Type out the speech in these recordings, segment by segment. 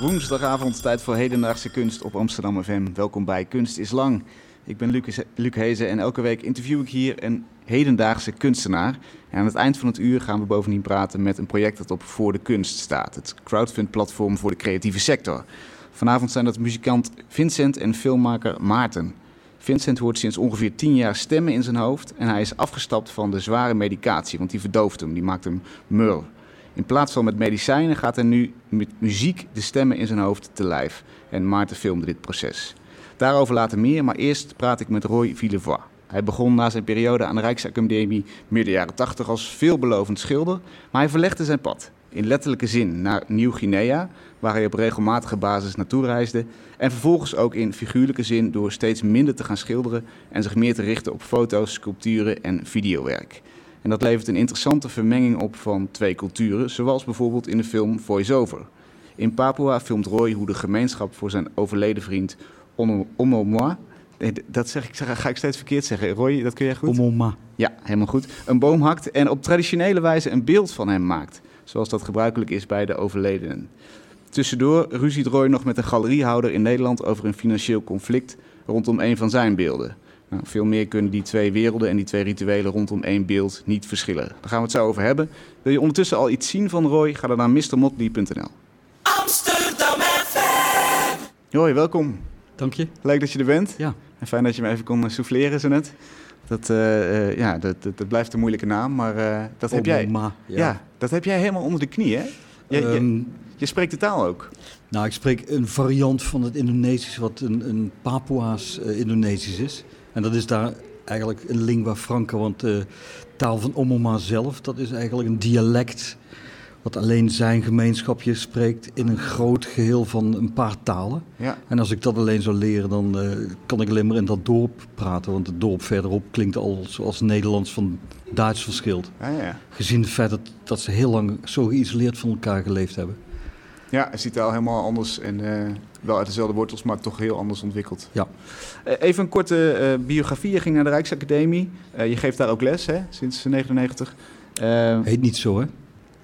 Woensdagavond, tijd voor hedendaagse kunst op Amsterdam FM. Welkom bij Kunst is Lang. Ik ben Luc, Luc Hezen en elke week interview ik hier een hedendaagse kunstenaar. En aan het eind van het uur gaan we bovendien praten met een project dat op Voor de Kunst staat. Het crowdfund-platform voor de creatieve sector. Vanavond zijn dat muzikant Vincent en filmmaker Maarten. Vincent hoort sinds ongeveer tien jaar stemmen in zijn hoofd en hij is afgestapt van de zware medicatie, want die verdooft hem, die maakt hem mur. In plaats van met medicijnen gaat hij nu met muziek de stemmen in zijn hoofd te lijf. En Maarten filmde dit proces. Daarover later meer, maar eerst praat ik met Roy Villevoix. Hij begon na zijn periode aan de Rijksacademie midden jaren 80 als veelbelovend schilder, maar hij verlegde zijn pad. In letterlijke zin naar Nieuw-Guinea, waar hij op regelmatige basis naartoe reisde. En vervolgens ook in figuurlijke zin door steeds minder te gaan schilderen en zich meer te richten op foto's, sculpturen en videowerk. En dat levert een interessante vermenging op van twee culturen, zoals bijvoorbeeld in de film Voice-Over. In Papua filmt Roy hoe de gemeenschap voor zijn overleden vriend Omoma. Dat zeg ik, ga ik steeds verkeerd zeggen. Roy, dat kun jij goed? Omoma. Ja, helemaal goed. Een boom hakt en op traditionele wijze een beeld van hem maakt. Zoals dat gebruikelijk is bij de overledenen. Tussendoor ruziet Roy nog met een galeriehouder in Nederland over een financieel conflict rondom een van zijn beelden. Nou, veel meer kunnen die twee werelden en die twee rituelen rondom één beeld niet verschillen. Daar gaan we het zo over hebben. Wil je ondertussen al iets zien van Roy? Ga dan naar mrmotley.nl. Amsterdam FM! Roy, welkom. Dank je. Leuk dat je er bent. Ja. En fijn dat je me even kon souffleren zo net. Dat, uh, uh, ja, dat, dat, dat, blijft een moeilijke naam, maar uh, dat heb jij. Ja. ja. dat heb jij helemaal onder de knie, hè? Je, um, je, Ehm, je, spreekt de taal ook. Nou, ik spreek een variant van het Indonesisch, wat een, een Papua's Indonesisch is. En dat is daar eigenlijk een lingua franca, want de taal van Omoma zelf, dat is eigenlijk een dialect wat alleen zijn gemeenschapje spreekt in een groot geheel van een paar talen. Ja. En als ik dat alleen zou leren, dan uh, kan ik alleen maar in dat dorp praten, want het dorp verderop klinkt al zoals Nederlands van Duits verschilt. Ah, ja. Gezien het feit dat, dat ze heel lang zo geïsoleerd van elkaar geleefd hebben. Ja, is die taal helemaal anders en uh, wel uit dezelfde wortels, maar toch heel anders ontwikkeld. Ja. Uh, even een korte uh, biografie. Je ging naar de Rijksacademie. je geeft daar ook les, hè, sinds 1999. Heet niet zo, hè?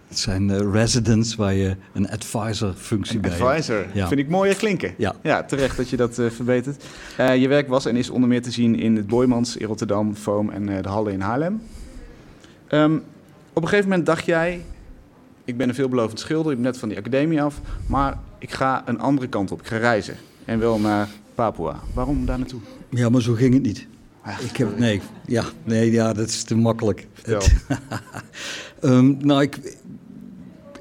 Het zijn residents waar je een advisor-functie bij hebt. Advisor, ja. vind ik mooier klinken. Ja, ja terecht dat je dat verbetert. je werk was en is onder meer te zien in het Boymans in Rotterdam, Foam en de Halle in Haarlem. Um, op een gegeven moment dacht jij, ik ben een veelbelovend schilder, ik ben net van die academie af, maar ik ga een andere kant op. Ik ga reizen en wel naar Papua. Waarom daar naartoe? Ja, maar zo ging het niet. Ik heb, nee, ja, nee, ja, dat is te makkelijk. um, nou, ik,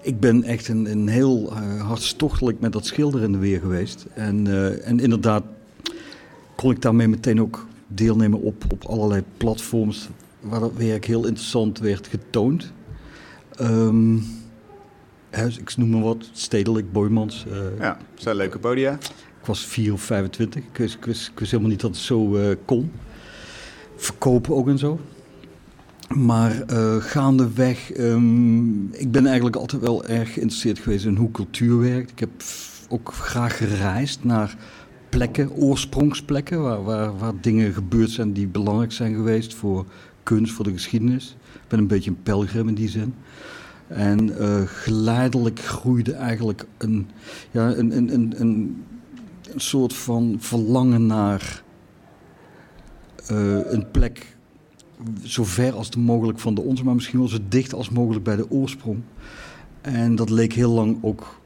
ik ben echt een, een heel uh, hartstochtelijk met dat schilderen in de weer geweest. En, uh, en inderdaad kon ik daarmee meteen ook deelnemen op, op allerlei platforms waar dat werk heel interessant werd getoond. Um, ik noem maar wat, Stedelijk, Boymans. Uh, ja, zijn leuke podia. Ik was 4 of 25. Ik wist, ik wist, ik wist helemaal niet dat het zo uh, kon. Verkopen ook en zo. Maar uh, gaandeweg, um, ik ben eigenlijk altijd wel erg geïnteresseerd geweest in hoe cultuur werkt. Ik heb ook graag gereisd naar plekken, oorsprongsplekken, waar, waar, waar dingen gebeurd zijn die belangrijk zijn geweest voor kunst, voor de geschiedenis. Ik ben een beetje een pelgrim in die zin. En uh, geleidelijk groeide eigenlijk een, ja, een, een, een, een, soort van verlangen naar uh, een plek zo ver als mogelijk van de onze, maar misschien wel zo dicht als mogelijk bij de oorsprong. En dat leek heel lang ook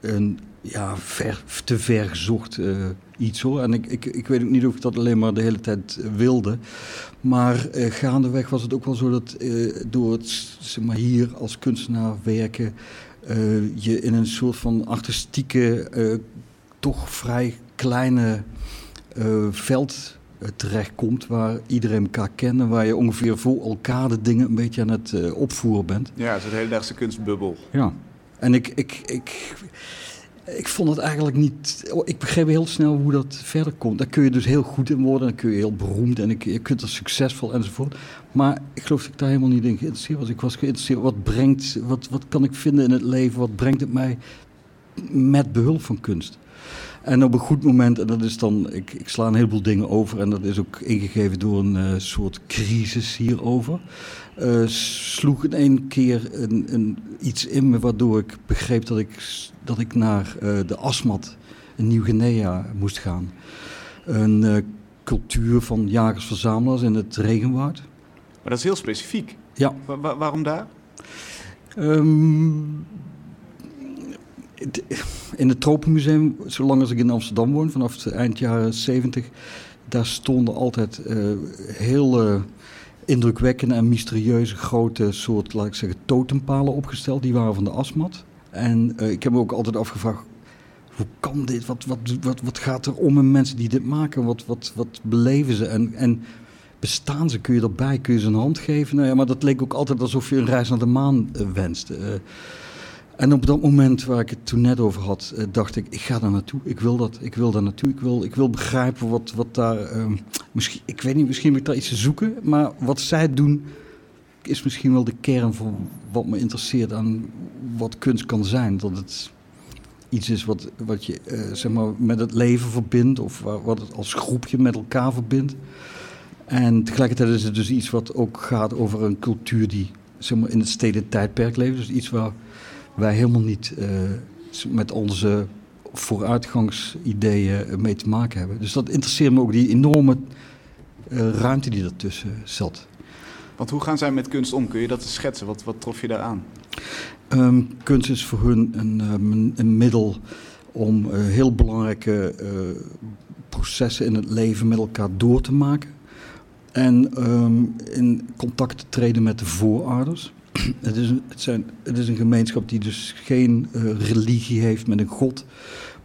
een ja, ver, te ver gezocht uh, iets hoor. En ik, ik, ik weet ook niet of ik dat alleen maar de hele tijd wilde. Maar uh, gaandeweg was het ook wel zo dat uh, door het zeg maar, hier als kunstenaar werken... je in een soort van artistieke, toch vrij kleine veld terechtkomt... waar iedereen elkaar kent en waar je ongeveer voor elkaar de dingen een beetje aan het opvoeren bent. Ja, het is een hedendaagse kunstbubbel. Ja, en ik... ik, ik ik vond het eigenlijk niet. Ik begreep heel snel hoe dat verder komt. Daar kun je dus heel goed in worden, dan kun je heel beroemd en je kunt er succesvol enzovoort. Maar ik geloof dat ik daar helemaal niet in geïnteresseerd was. Ik was geïnteresseerd wat brengt, wat, wat kan ik vinden in het leven, wat brengt het mij met behulp van kunst. En op een goed moment, en dat is dan, ik, ik sla een heleboel dingen over en dat is ook ingegeven door een uh, soort crisis hierover. Uh, sloeg in één keer een, een, iets in me waardoor ik begreep dat ik, dat ik naar uh, de Asmat in Nieuw-Guinea moest gaan. Een cultuur van jagers-verzamelaars in het regenwoud. Maar dat is heel specifiek. Ja. Wa waarom daar? Um, in het Tropenmuseum, zolang als ik in Amsterdam woon, vanaf het eind jaren 70, daar stonden altijd uh, heel uh, indrukwekkende en mysterieuze grote soort, laat ik zeggen, totempalen opgesteld. Die waren van de asmat. En uh, ik heb me ook altijd afgevraagd, hoe kan dit? Wat, wat, wat, wat gaat er om in mensen die dit maken? Wat, wat, wat beleven ze? En, en bestaan ze? Kun je erbij? Kun je ze een hand geven? Nou ja, maar dat leek ook altijd alsof je een reis naar de maan wenste. En op dat moment waar ik het toen net over had, uh, dacht ik, ik ga daar naartoe. Ik wil dat. Ik wil daar naartoe. Ik wil, ik wil begrijpen wat, wat daar. Uh, misschien, ik weet niet, misschien moet ik daar iets zoeken. Maar wat zij doen, is misschien wel de kern van wat me interesseert aan wat kunst kan zijn. Dat het iets is wat, wat je uh, zeg maar, met het leven verbindt. Of wat het als groepje met elkaar verbindt. En tegelijkertijd is het dus iets wat ook gaat over een cultuur die zeg maar, in het steden tijdperk leeft. Dus iets waar wij helemaal niet uh, met onze vooruitgangsideeën mee te maken hebben. Dus dat interesseert me ook, die enorme uh, ruimte die ertussen zat. Want hoe gaan zij met kunst om? Kun je dat schetsen? Wat, wat trof je daar aan? Um, kunst is voor hun een, um, een middel om uh, heel belangrijke processen in het leven met elkaar door te maken. En um, in contact te treden met de voorouders. Het is, een, het, zijn, het is een gemeenschap die dus geen uh, religie heeft met een god.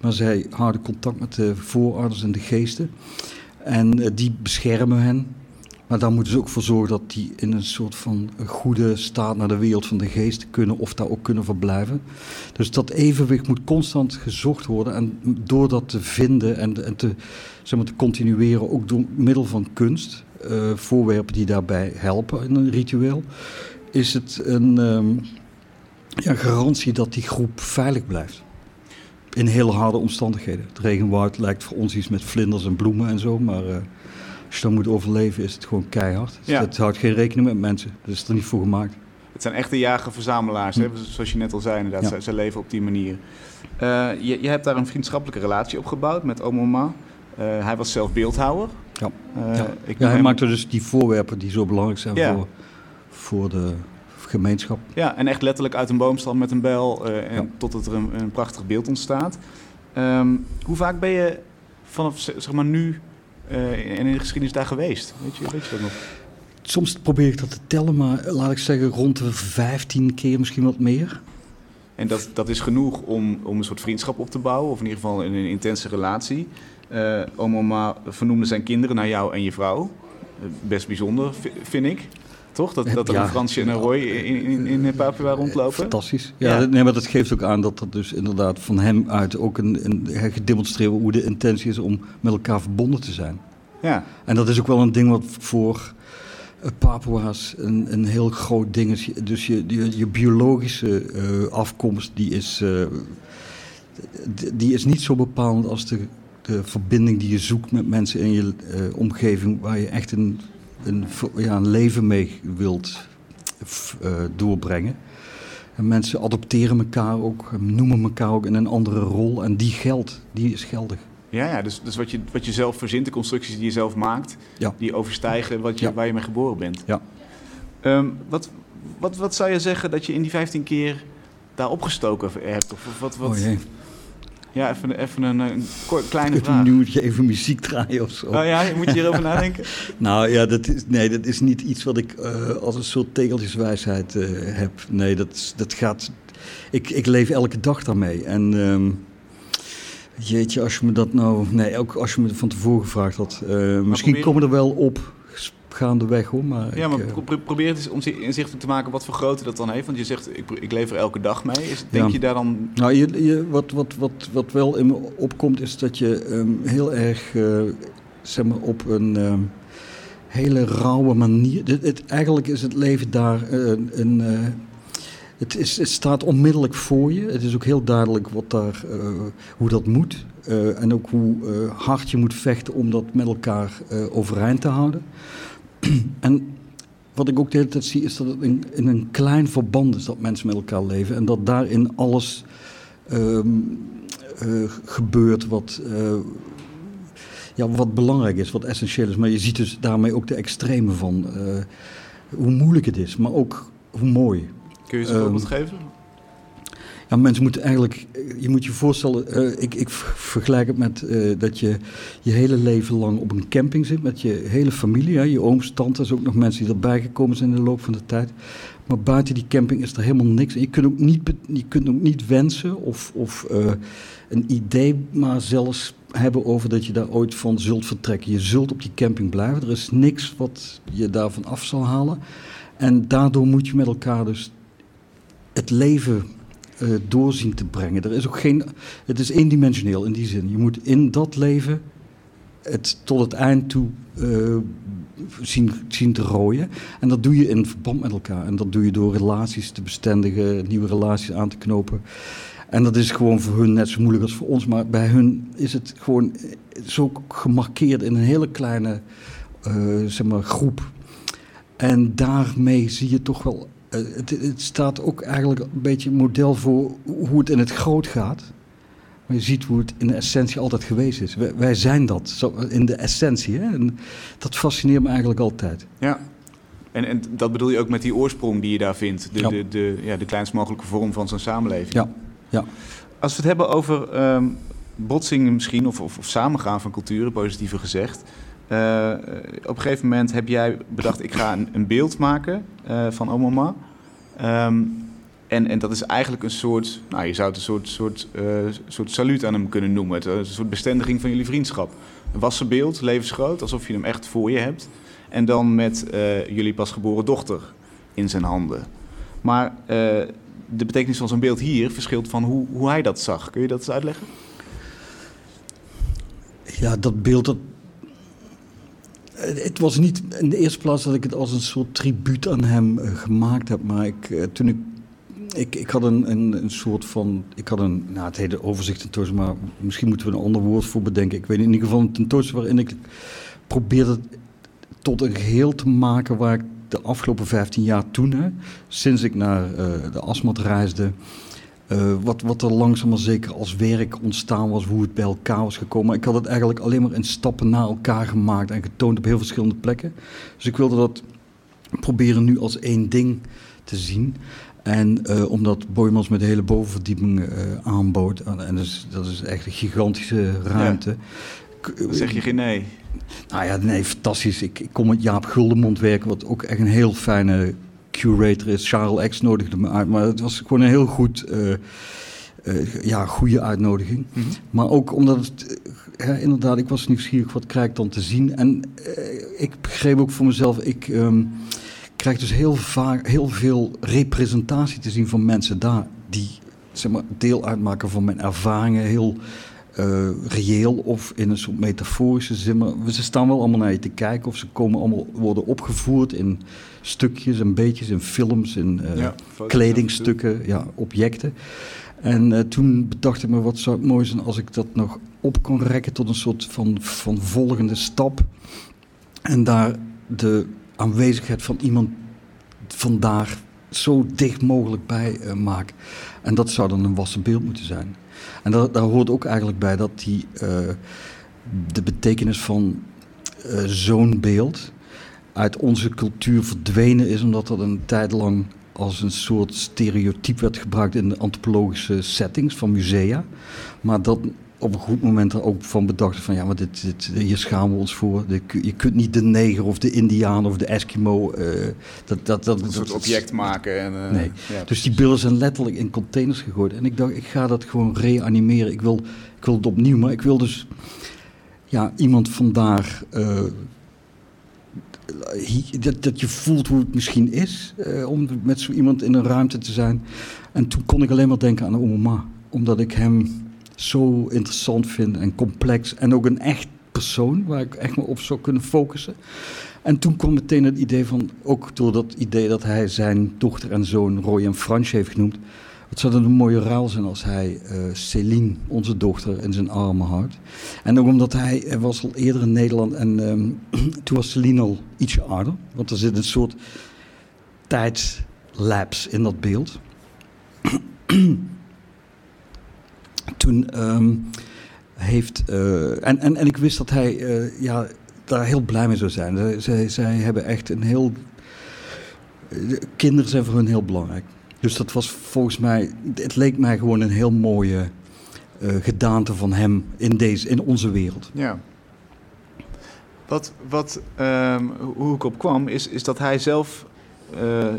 Maar zij houden contact met de voorouders en de geesten. En uh, die beschermen hen. Maar daar moeten ze ook voor zorgen dat die in een soort van goede staat naar de wereld van de geesten kunnen. Of daar ook kunnen verblijven. Dus dat evenwicht moet constant gezocht worden. En door dat te vinden en, te, zeg maar, te continueren, ook door middel van kunst. Uh, voorwerpen die daarbij helpen in een ritueel is het een um, ja, garantie dat die groep veilig blijft. In hele harde omstandigheden. Het regenwoud lijkt voor ons iets met vlinders en bloemen en zo, maar uh, als je dan moet overleven is het gewoon keihard. Ja. Het houdt geen rekening met mensen, dat is er niet voor gemaakt. Het zijn echte jager-verzamelaars, hm. zoals je net al zei inderdaad. Ja. Ze, ze, leven op die manier. Uh, je, je, hebt daar een vriendschappelijke relatie opgebouwd met Omoma. Uh, hij was zelf beeldhouwer. Ja, ja. ja hij hem... maakte dus die voorwerpen die zo belangrijk zijn ja. voor voor de gemeenschap. Ja, en echt letterlijk uit een boomstam met een bel uh, en ja. totdat er een, een, prachtig beeld ontstaat. Um, hoe vaak ben je vanaf zeg maar nu uh, in de geschiedenis daar geweest? Weet je, weet je dat nog? Soms probeer ik dat te tellen, maar laat ik zeggen rond de 15 keer, misschien wat meer. En dat, dat is genoeg om, om een soort vriendschap op te bouwen, of in ieder geval een, een intense relatie. Uh, Oma vernoemde zijn kinderen naar jou en je vrouw. Best bijzonder, vind ik. Toch? Dat, dat er ja. een Fransje en een Roy in, in, in Papua rondlopen. Fantastisch. Ja, ja, Nee, maar dat geeft ook aan dat dat dus inderdaad van hem uit ook een, een gedemonstreerd hoe de intentie is om met elkaar verbonden te zijn. Ja. En dat is ook wel een ding wat voor Papua's een, een heel groot ding is. Dus je, je, je biologische uh, afkomst die is, uh, die is niet zo bepalend als de, de verbinding die je zoekt met mensen in je uh, omgeving waar je echt een een, ja, een leven mee wilt uh, doorbrengen. En mensen adopteren elkaar ook, noemen elkaar ook in een andere rol. En die geldt, die is geldig. Ja, ja dus, dus wat, je, wat je zelf verzint, de constructies die je zelf maakt, ja. die overstijgen wat je, ja. waar je mee geboren bent. Ja. Um, wat, wat, wat zou je zeggen dat je in die 15 keer daar opgestoken hebt? Of wat, wat, oh jee. Ja, even, even een, een kleine vraag. Nu moet je even muziek draaien of zo. Oh ja, moet je hierover nadenken? nou ja, dat is, nee, dat is niet iets wat ik uh, als een soort tegeltjeswijsheid uh, heb. Nee, dat, dat gaat... Ik, ik leef elke dag daarmee. En um, jeetje, als je me dat nou... Nee, ook als je me van tevoren gevraagd had. Uh, misschien komen er wel op gaandeweg hoor. Maar ja, maar ik, pro probeer het eens om inzichtelijk te maken wat voor grootte dat dan heeft. Want je zegt, ik, ik lever elke dag mee. Is, denk ja. je daar dan... Nou, je, je, wat, wat, wat, wat wel in me opkomt is dat je um, heel erg, uh, zeg maar, op een um, hele rauwe manier... Het, het, eigenlijk is het leven daar uh, een... Uh, het, is, het staat onmiddellijk voor je. Het is ook heel duidelijk wat daar, uh, hoe dat moet. Uh, en ook hoe hard je moet vechten om dat met elkaar overeind te houden. en wat ik ook de hele tijd zie, is dat het in, in, een klein verband is dat mensen met elkaar leven. En dat daarin alles um, gebeurt wat, ja, wat belangrijk is, wat essentieel is. Maar je ziet dus daarmee ook de extreme van hoe moeilijk het is, maar ook hoe mooi. Kun je eens een voorbeeld um, geven? Ja, mensen moeten eigenlijk, je moet je voorstellen, uh, ik, ik vergelijk het met uh, dat je je hele leven lang op een camping zit met je hele familie, hè, je ooms, tantes, ook nog mensen die erbij gekomen zijn in de loop van de tijd. Maar buiten die camping is er helemaal niks. En je kunt ook niet, je kunt ook niet wensen of, of een idee maar zelfs hebben over dat je daar ooit van zult vertrekken. Je zult op die camping blijven. Er is niks wat je daarvan af zal halen. En daardoor moet je met elkaar dus het leven uh, doorzien te brengen. Er is ook geen, het is eendimensioneel in die zin. Je moet in dat leven het tot het eind toe uh, zien, zien te rooien. En dat doe je in verband met elkaar. En dat doe je door relaties te bestendigen, nieuwe relaties aan te knopen. En dat is gewoon voor hun net zo moeilijk als voor ons. Maar bij hun is het gewoon zo gemarkeerd in een hele kleine uh, zeg maar, groep. En daarmee zie je toch wel eh, het, het, staat ook eigenlijk een beetje een model voor hoe het in het groot gaat. Maar je ziet hoe het in de essentie altijd geweest is. Wij, wij zijn dat, zo, in de essentie. Hè? En dat fascineert me eigenlijk altijd. Ja, en, en dat bedoel je ook met die oorsprong die je daar vindt. De, ja. de, de, ja, de kleinst mogelijke vorm van zo'n samenleving. Ja, ja. Als we het hebben over um, botsingen misschien, of, of, of samengaan van culturen, positiever gezegd. Uh, op een gegeven moment heb jij bedacht, ik ga een, een beeld maken uh, van Omoma. Um, en, en dat is eigenlijk een soort, nou je zou het een soort, soort, soort saluut aan hem kunnen noemen. Een soort bestendiging van jullie vriendschap. Een wassen beeld, levensgroot, alsof je hem echt voor je hebt. En dan met jullie pasgeboren dochter in zijn handen. Maar de betekenis van zo'n beeld hier verschilt van hoe, hoe hij dat zag. Kun je dat eens uitleggen? Ja, dat beeld dat, het was niet in de eerste plaats dat ik het als een soort tribuut aan hem uh, gemaakt heb. Maar ik, uh, toen ik, ik. Ik had een, een, een soort van. Ik had een. Nou, het hele overzicht tentoonstelling, maar misschien moeten we een ander woord voor bedenken. Ik weet in ieder geval een tentoonstelling waarin ik probeerde tot een geheel te maken waar ik de afgelopen 15 jaar toen, hè, sinds ik naar uh, de Asmat reisde. Uh, wat, wat er langzaam maar zeker als werk ontstaan was, hoe het bij elkaar was gekomen. Maar ik had het eigenlijk alleen maar in stappen na elkaar gemaakt en getoond op heel verschillende plekken. Dus ik wilde dat proberen nu als één ding te zien. En uh, omdat Boymans met de hele bovenverdieping uh, aanbood, en dat is, dat is echt een gigantische ruimte. Ja. Zeg je geen nee? Nou ja, nee, fantastisch. Ik, ik kom met Jaap Guldemond werken, wat ook echt een heel fijne curator is. Charles X nodigde me uit, maar het was gewoon een heel goed, uh, uh, ja, goede uitnodiging. Mm -hmm. Maar ook omdat het, uh, inderdaad, ik was nieuwsgierig wat krijg ik dan te zien. En ik begreep ook voor mezelf, ik um, krijg dus heel vaak heel veel representatie te zien van mensen daar die zeg maar, deel uitmaken van mijn ervaringen, heel uh, reëel of in een soort metaforische zin. Maar ze staan wel allemaal naar je te kijken of ze komen allemaal worden opgevoerd in stukjes en beetjes, in films, in uh, ja, kledingstukken, ja, objecten. En uh, toen bedacht ik me, wat zou het mooi zijn als ik dat nog op kon rekken tot een soort van, van volgende stap. En daar de aanwezigheid van iemand vandaag zo dicht mogelijk bij uh, maak. En dat zou dan een wassen beeld moeten zijn. En dat, daar hoort ook eigenlijk bij dat die, uh, de betekenis van uh, zo'n beeld uit onze cultuur verdwenen is, omdat dat een tijd lang als een soort stereotype werd gebruikt in de antropologische settings van musea. Maar dat op een goed moment er ook van bedacht van ja, maar dit, dit, hier schamen we ons voor. je kunt niet de neger of de indiaan of de Eskimo... Uh, dat, dat, dat, een soort dat, object maken. En, uh, nee. Ja, dus die beelden zijn letterlijk in containers gegooid. En ik dacht, ik ga dat gewoon reanimeren. Ik wil, ik wil het opnieuw, maar ik wil dus ja, iemand vandaag... Uh, dat, dat je voelt hoe het misschien is om met zo iemand in een ruimte te zijn. En toen kon ik alleen maar denken aan Oma, omdat ik hem zo interessant vind en complex. En ook een echt persoon waar ik echt me op zou kunnen focussen. En toen kwam meteen het idee van, ook door dat idee dat hij zijn dochter en zoon Roy en Fransje heeft genoemd. Het zou een mooie ruil zijn als hij uh, Céline, onze dochter, in zijn armen houdt. En ook omdat hij, was al eerder in Nederland en um, toen was Céline al ietsje ouder. Want er zit een soort tijdslapse in dat beeld. toen um, heeft, uh, en, en, en ik wist dat hij uh, ja, daar heel blij mee zou zijn. Zij, zij hebben echt een heel, kinderen zijn voor hun heel belangrijk. Dus dat was volgens mij, het leek mij gewoon een heel mooie gedaante van hem in, deze, in onze wereld. Ja. Wat, wat, um, hoe ik op kwam, is, is dat hij zelf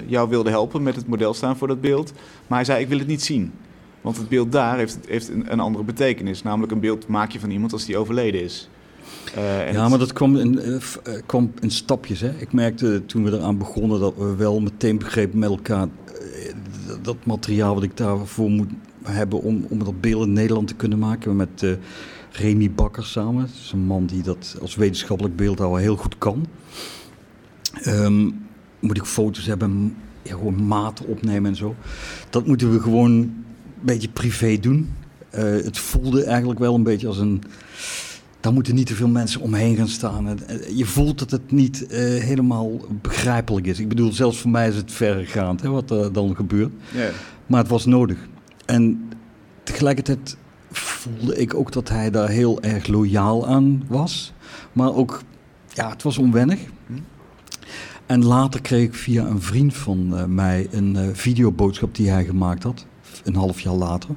jou wilde helpen met het model staan voor dat beeld. Maar hij zei, ik wil het niet zien. Want het beeld daar heeft, heeft een, een andere betekenis. Namelijk een beeld maak je van iemand als die overleden is. Uh, ja, maar dat kwam in, uh, kwam in stapjes. Hè. Ik merkte toen we eraan begonnen dat we wel meteen begrepen met elkaar dat materiaal wat ik daarvoor moet hebben om, om dat beeld in Nederland te kunnen maken. Met uh, Remy Bakker samen. Dat is een man die dat als wetenschappelijk beeldhouwer heel goed kan. Um, moet ik foto's hebben, ja, gewoon maten opnemen en zo. Dat moeten we gewoon beetje privé doen. Uh, het voelde eigenlijk wel een beetje als een. Daar moeten niet te veel mensen omheen gaan staan. Je voelt dat het niet uh, helemaal begrijpelijk is. Ik bedoel, zelfs voor mij is het verregaand hè, wat er dan gebeurt. Yeah. Maar het was nodig. En tegelijkertijd voelde ik ook dat hij daar heel erg loyaal aan was. Maar ook, ja, het was onwennig. En later kreeg ik via een vriend van mij een videoboodschap die hij gemaakt had. Een half jaar later.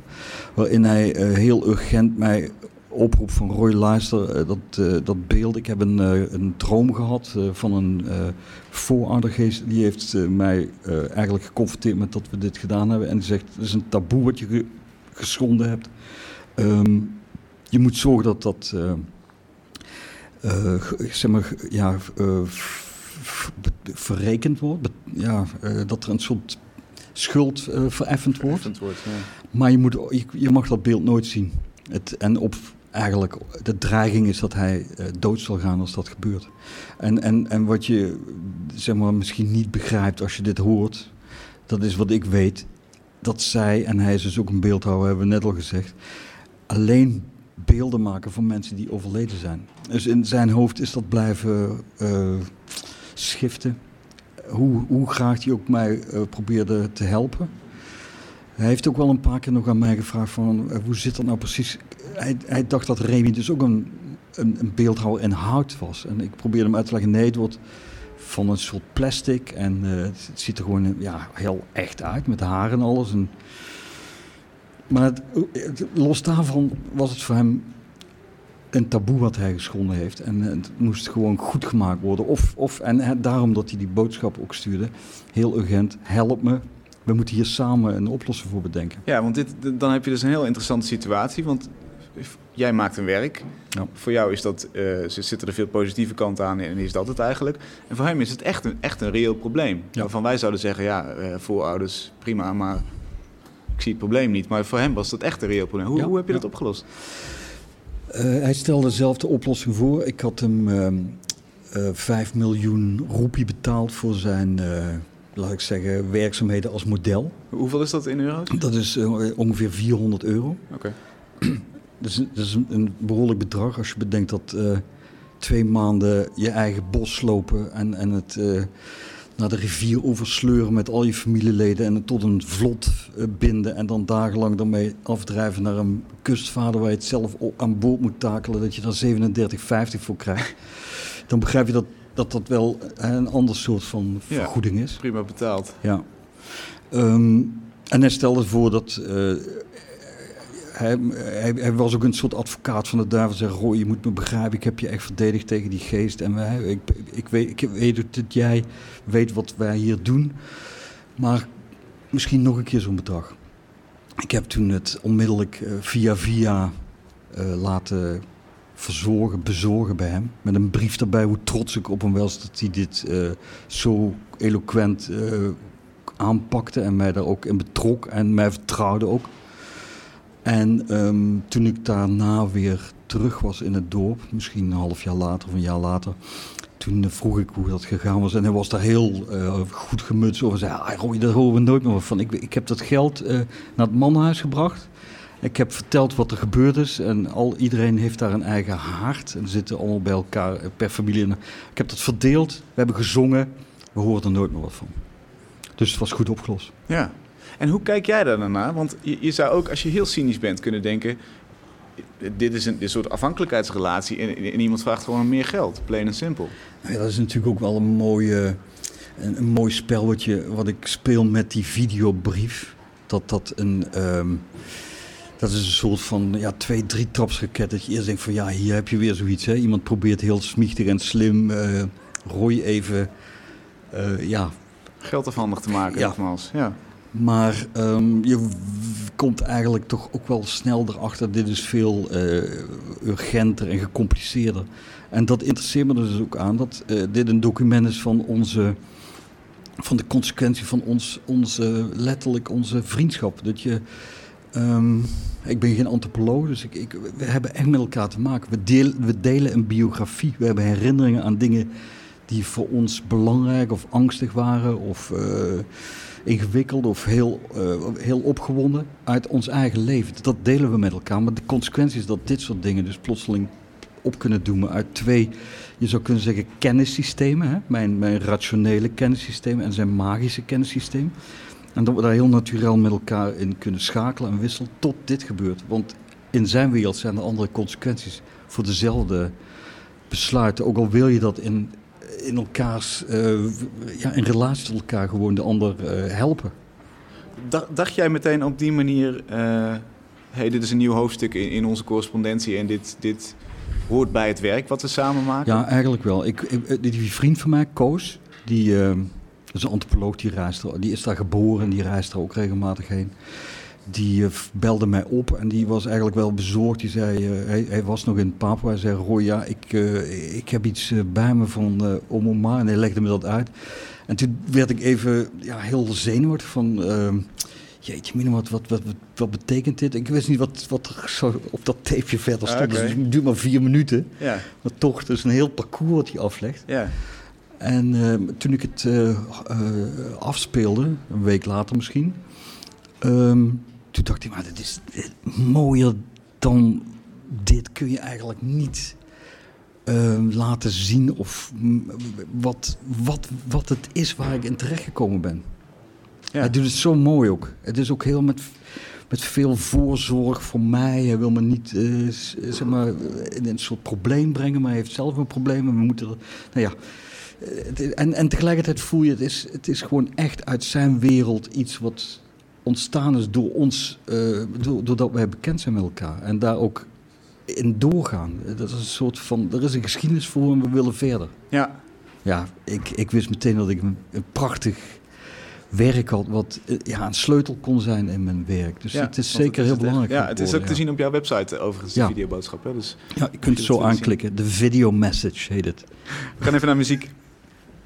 Waarin hij uh, heel urgent mij oproep van Roy luister, dat, dat beeld. Ik heb een, een droom gehad van een vooroudergeest. Die heeft mij eigenlijk geconfronteerd met dat we dit gedaan hebben. En die zegt, het is een taboe wat je ge geschonden hebt. Um, je moet zorgen dat dat, zeg maar, ja verrekend wordt. Ja, uh, dat er een soort schuld uh, vereffend wordt. wordt ja. Maar je, moet, je, je, mag dat beeld nooit zien. Het, en op, eigenlijk, de dreiging is dat hij uh, dood zal gaan als dat gebeurt. En, en, en wat je zeg maar, misschien niet begrijpt als je dit hoort, dat is wat ik weet. Dat zij, en hij is dus ook een beeldhouwer, hebben we net al gezegd, alleen beelden maken van mensen die overleden zijn. Dus in zijn hoofd is dat blijven uh, schiften. Hoe, hoe graag hij ook mij uh, probeerde te helpen. Hij heeft ook wel een paar keer nog aan mij gevraagd van uh, hoe zit dat nou precies. Hij, hij dacht dat Remy dus ook een, een, een, beeldhouwer in hout was. En ik probeerde hem uit te leggen, nee het wordt van een soort plastic. En uh, het ziet er gewoon ja, heel echt uit met haar en alles. En, maar het, los daarvan was het voor hem een taboe wat hij geschonden heeft. En het moest gewoon goed gemaakt worden. Of, of, en daarom dat hij die boodschap ook stuurde, heel urgent, help me. We moeten hier samen een oplossing voor bedenken. Ja, want dit, dan heb je dus een heel interessante situatie. Want jij maakt een werk. Ja. Voor jou is dat, uh, zitten er veel positieve kanten aan en is dat het eigenlijk. En voor hem is het echt een, echt een reëel probleem. Ja. Waarvan wij zouden zeggen, ja, uh, voorouders, prima, maar ik zie het probleem niet. Maar voor hem was dat echt een reëel probleem. Hoe, ja. hoe heb je dat opgelost? Uh, hij stelde zelf de oplossing voor. Ik had hem uh, uh, 5 miljoen roepie betaald voor zijn, eh, laat ik zeggen, werkzaamheden als model. Hoeveel is dat in euro's? Dat is eh, ongeveer 400 euro. Oké. Okay. dat, is, dat is een behoorlijk bedrag als je bedenkt dat twee maanden je eigen bos slopen en, en het naar de rivier oversleuren met al je familieleden en het tot een vlot uh, binden en dan dagenlang daarmee afdrijven naar een kustvader waar je het zelf aan boord moet takelen, dat je daar 37,50 voor krijgt. Dan begrijp je dat dat, dat wel een ander soort van vergoeding ja, is. Prima betaald. Ja. Um, en hij stelde voor dat uh, hij, hij, was ook een soort advocaat van de duivel. Zei, Roy, je moet me begrijpen, ik heb je echt verdedigd tegen die geest. En wij, ik, ik, weet, ik weet dat jij weet wat wij hier doen. Maar misschien nog een keer zo'n bedrag. Ik heb toen het onmiddellijk uh, via via uh, laten verzorgen, bezorgen bij hem. Met een brief daarbij hoe trots ik op hem was dat hij dit uh, zo eloquent aanpakte. En mij daar ook in betrok en mij vertrouwde ook. En um, toen ik daarna weer terug was in het dorp, misschien een half jaar later of een jaar later, toen vroeg ik hoe dat gegaan was. En hij was daar heel uh, goed gemutst over. Zei, ah, daar horen we nooit meer van. Ik, ik heb dat geld uh, naar het mannenhuis gebracht. Ik heb verteld wat er gebeurd is. En al, iedereen heeft daar een eigen haard. En zitten allemaal bij elkaar per familie. Ik heb dat verdeeld. We hebben gezongen. We horen er nooit meer wat van. Dus het was goed opgelost. Ja. En hoe kijk jij daar dan naar? Want je, je zou ook, als je heel cynisch bent, kunnen denken dit is een, dit soort afhankelijkheidsrelatie en, en, iemand vraagt gewoon meer geld. Plain en simpel. Ja, dat is natuurlijk ook wel een, mooie, een, een mooi spelletje wat ik speel met die videobrief. Dat dat een... Ehm, dat is een soort van ja, twee, drie trapsraket. Dat je eerst denkt van ja, hier heb je weer zoiets. Hè? Iemand probeert heel smichtig en slim uh, Roy even uh, ja, geld afhandig te maken. Ja. ja. Maar um, je komt eigenlijk toch ook wel snel erachter. Dit is veel uh, urgenter en gecompliceerder. En dat interesseert me dus ook aan dat uh, dit een document is van onze. Van de consequentie van ons, onze, letterlijk onze vriendschap. Dat je, um, ik ben geen antropoloog, dus ik, ik, we hebben echt met elkaar te maken. We, we delen een biografie. We hebben herinneringen aan dingen die voor ons belangrijk of angstig waren. Of uh, ingewikkeld of heel, uh, heel opgewonden uit ons eigen leven. Dat delen we met elkaar. Maar de consequentie is dat dit soort dingen dus plotseling op kunnen doen uit twee, je zou kunnen zeggen, kennissystemen. Hè? Mijn, mijn rationele kennissysteem en zijn magische kennissysteem. En dat we daar heel natuurlijk met elkaar in kunnen schakelen en wisselen tot dit gebeurt. Want in zijn wereld zijn er andere consequenties voor dezelfde besluiten. Ook al wil je dat in in elkaars, uh, ja, in relatie tot elkaar gewoon de ander uh, helpen. Dacht jij meteen op die manier, uh, hey, dit is een nieuw hoofdstuk in, in, onze correspondentie en dit, dit hoort bij het werk wat we samen maken? Ja, eigenlijk wel. Ik, ik die vriend van mij, Koos, die, dat is een antropoloog, die, reist er, die is daar geboren en die reist er ook regelmatig heen die uh, belde mij op en die was eigenlijk wel bezorgd. Die zei, uh, hij, hij, was nog in Papua. Hij zei, Roy, ja, ik, uh, ik heb iets bij me van Omoma. En hij legde me dat uit. En toen werd ik even ja, heel zenuwachtig van... Ehm, jeetje, mina, wat, wat, wat, wat, betekent dit? Ik wist niet wat, wat er zo op dat tapeje verder stond. Okay. Dus het duurt maar vier minuten. Ja. Maar toch, het is een heel parcours wat hij aflegt. Ja. En ehm, toen ik het afspeelde, een week later misschien... Um, toen dacht ik, maar dit is mooier dan dit kun je eigenlijk niet uh, laten zien of wat, wat, wat het is waar ik in terecht gekomen ben. Ja. Hij doet het zo mooi ook. Het is ook heel met, met veel voorzorg voor mij. Hij wil me niet uh, zeg maar, in een soort probleem brengen, maar hij heeft zelf een probleem. En we moeten, nou ja, en, en tegelijkertijd voel je, het is, het is gewoon echt uit zijn wereld iets wat ontstaan is door ons, uh, doordat wij bekend zijn met elkaar. En daar ook in doorgaan. Dat is een soort van, er is een geschiedenis voor en we willen verder. Ja. Ja, ik, ik wist meteen dat ik een, een prachtig werk had, wat eh, ja, een sleutel kon zijn in mijn werk. Dus het is zeker heel belangrijk. Ja, het is ook te zien op jouw website overigens, de ja. videoboodschap. Hè? Dus ja, je kunt het zo aanklikken. De video message heet het. We gaan even naar muziek.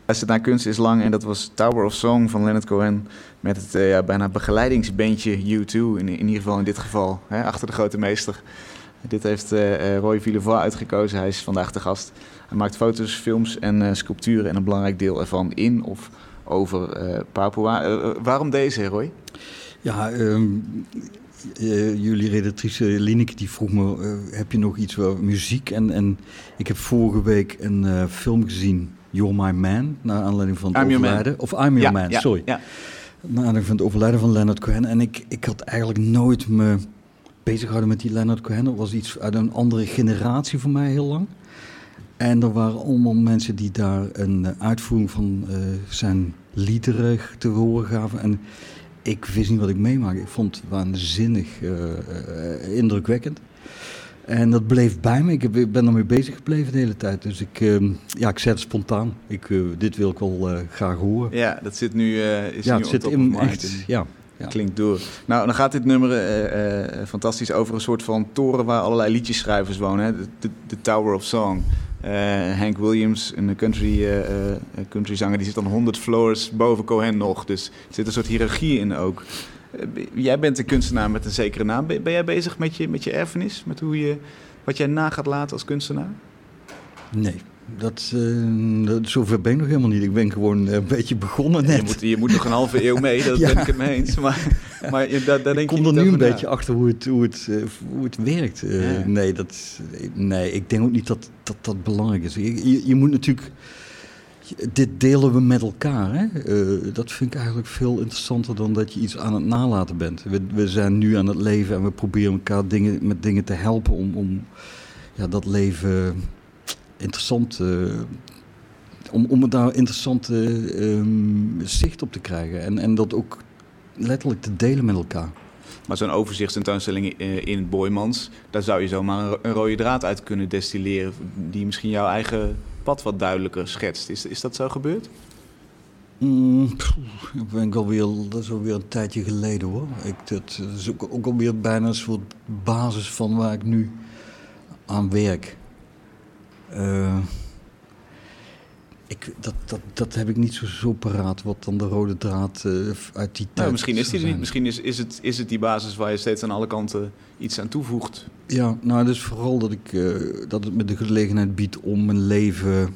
Luister naar Kunst is Lang en dat was Tower of Song van Leonard Cohen. Met het uh, ja, bijna begeleidingsbandje U2, in, in ieder geval in dit geval, hè, achter de grote meester. Dit heeft uh, Roy Villevoix uitgekozen, hij is vandaag de gast. Hij maakt foto's, films en uh, sculpturen en een belangrijk deel ervan in of over Papua. waarom deze, Roy? Ja, um, jullie redactrice Lineke die vroeg me, heb je nog iets over muziek? En, en ik heb vorige week een film gezien You're My Man, naar aanleiding van het overlijden. Of I'm Your Man, sorry. Ja. Naar aanleiding van het overlijden van Leonard Cohen. En ik, ik had eigenlijk nooit me bezig gehouden met die Leonard Cohen. Dat was iets uit een andere generatie voor mij heel lang. En er waren allemaal mensen die daar een eh, uitvoering van uh, zijn liederen te horen gaven. En ik wist niet wat ik meemaakte. Ik vond het waanzinnig uh, indrukwekkend. En dat bleef bij me. Ik ben ermee bezig gebleven de hele tijd. Dus ik, uh, ja, ik zet het spontaan. Ik, uh, dit wil ik wel uh, graag horen. Ja, dat zit nu, is ja, nu het zit in echt, ja. Ja. Klinkt door. Nou, dan gaat dit nummer fantastisch over een soort van toren waar allerlei liedjeschrijvers wonen. De, Tower of Song. Hank Williams, een country, country zanger, die zit dan 100 floors boven Cohen nog. Dus er zit een soort hiërarchie in ook. Jij bent een kunstenaar met een zekere naam. Ben, jij bezig met je, met je erfenis? Met hoe je, wat jij na gaat laten als kunstenaar? Nee, dat, uh, dat, zover ben ik nog helemaal niet. Ik ben gewoon een beetje begonnen net. Je moet, je moet nog een halve eeuw mee, dat ben ik het mee eens. Maar, maar je, daar, daar denk ik kom er nu een beetje achter hoe het, hoe het, hoe het werkt. Uh, nee, dat, nee, ik denk ook niet dat dat, dat belangrijk is. Je, je, je moet natuurlijk... Dit delen we met elkaar. Hè? dat vind ik eigenlijk veel interessanter dan dat je iets aan het nalaten bent. We, we zijn nu aan het leven en we proberen elkaar dingen, met dingen te helpen om, om ja, dat leven interessant. Uh, om, om daar interessante um, zicht op te krijgen. En, en dat ook letterlijk te delen met elkaar. Maar zo'n overzichtstentoonstelling in Boymans, daar zou je zomaar een rode draad uit kunnen destilleren. Die misschien jouw eigen pad wat duidelijker schetst. Is, is dat zo gebeurd? Mm, ben ik alweer, dat is alweer een tijdje geleden hoor. Ik, dat, is ook, ook alweer bijna een soort basis van waar ik nu aan werk. Uh, ik, dat, dat, dat heb ik niet zo, zo paraat, wat dan de rode draad uh, uit die tijd nou, Misschien is die er niet. Misschien is, is, het, is het die basis waar je steeds aan alle kanten iets aan toevoegt. Ja, nou, dus vooral dat, ik, uh, dat het me de gelegenheid biedt om mijn leven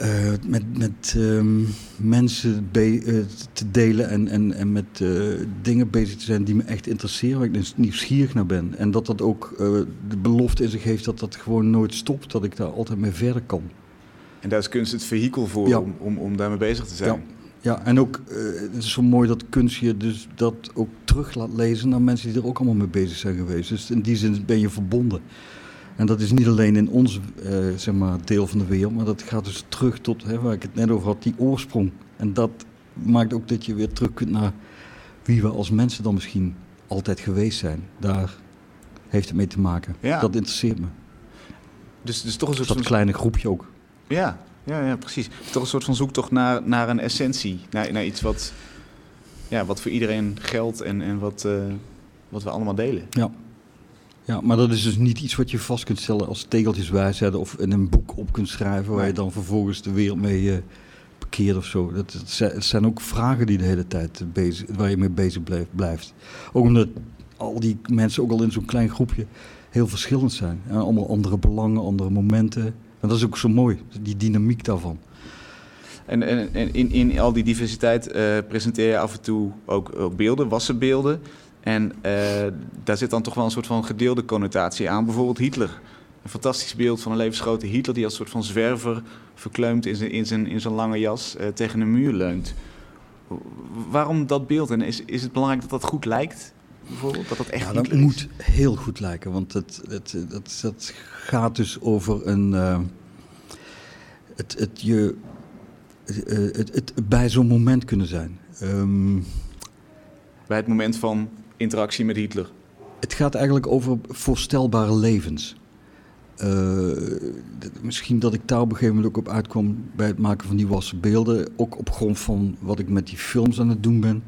uh, met, met um, mensen be, te delen en, en, en met dingen bezig te zijn die me echt interesseren, waar ik dus nieuwsgierig naar ben. En dat dat ook de belofte in zich heeft dat dat gewoon nooit stopt, dat ik daar altijd mee verder kan. En daar is kunst het vehikel voor ja. om, om, om daarmee bezig te zijn. Ja. Ja, en ook, het is zo mooi dat kunst je dus dat ook terug laat lezen naar mensen die er ook allemaal mee bezig zijn geweest. Dus in die zin ben je verbonden. En dat is niet alleen in ons uh, zeg maar, deel van de wereld, maar dat gaat dus terug tot hè, waar ik het net over had, die oorsprong. En dat maakt ook dat je weer terug kunt naar wie we als mensen dan misschien altijd geweest zijn. Daar heeft het mee te maken. Ja. Dat interesseert me. Dus, dus toch een soort dat van... kleine groepje ook. Ja, ja, ja, precies. Toch een soort van zoektocht naar, naar een essentie. Naar, naar iets wat, ja, wat voor iedereen geldt en, en wat, uh, wat we allemaal delen. Ja. Ja, maar dat is dus niet iets wat je vast kunt stellen als tegeltjeswijsheid of in een boek op kunt schrijven waar je dan vervolgens de wereld mee uh, parkeert of zo. Dat, het zijn ook vragen die de hele tijd bezig, waar je mee bezig blijft. Ook omdat al die mensen ook al in zo'n klein groepje heel verschillend zijn. En allemaal andere belangen, andere momenten. Dat is ook zo mooi, die dynamiek daarvan. En, en, en in, in al die diversiteit uh, presenteer je af en toe ook, beelden, wassenbeelden. En uh, daar zit dan toch wel een soort van gedeelde connotatie aan. Bijvoorbeeld Hitler. Een fantastisch beeld van een levensgrote Hitler die als soort van zwerver verkleumd in zijn, in zijn, in zijn lange jas uh, tegen een muur leunt. Waarom dat beeld? En is, is het belangrijk dat dat goed lijkt? Bijvoorbeeld, dat dat echt ja, dat moet heel goed lijken. Want het, het, dat, dat gaat dus over een. Uh, het, het, je, het, het, bij zo'n moment kunnen zijn. Um, bij het moment van interactie met Hitler? Het gaat eigenlijk over voorstelbare levens. Uh, misschien dat ik daar op een gegeven moment ook op uitkwam bij het maken van die wassen beelden. Ook op grond van wat ik met die films aan het doen ben.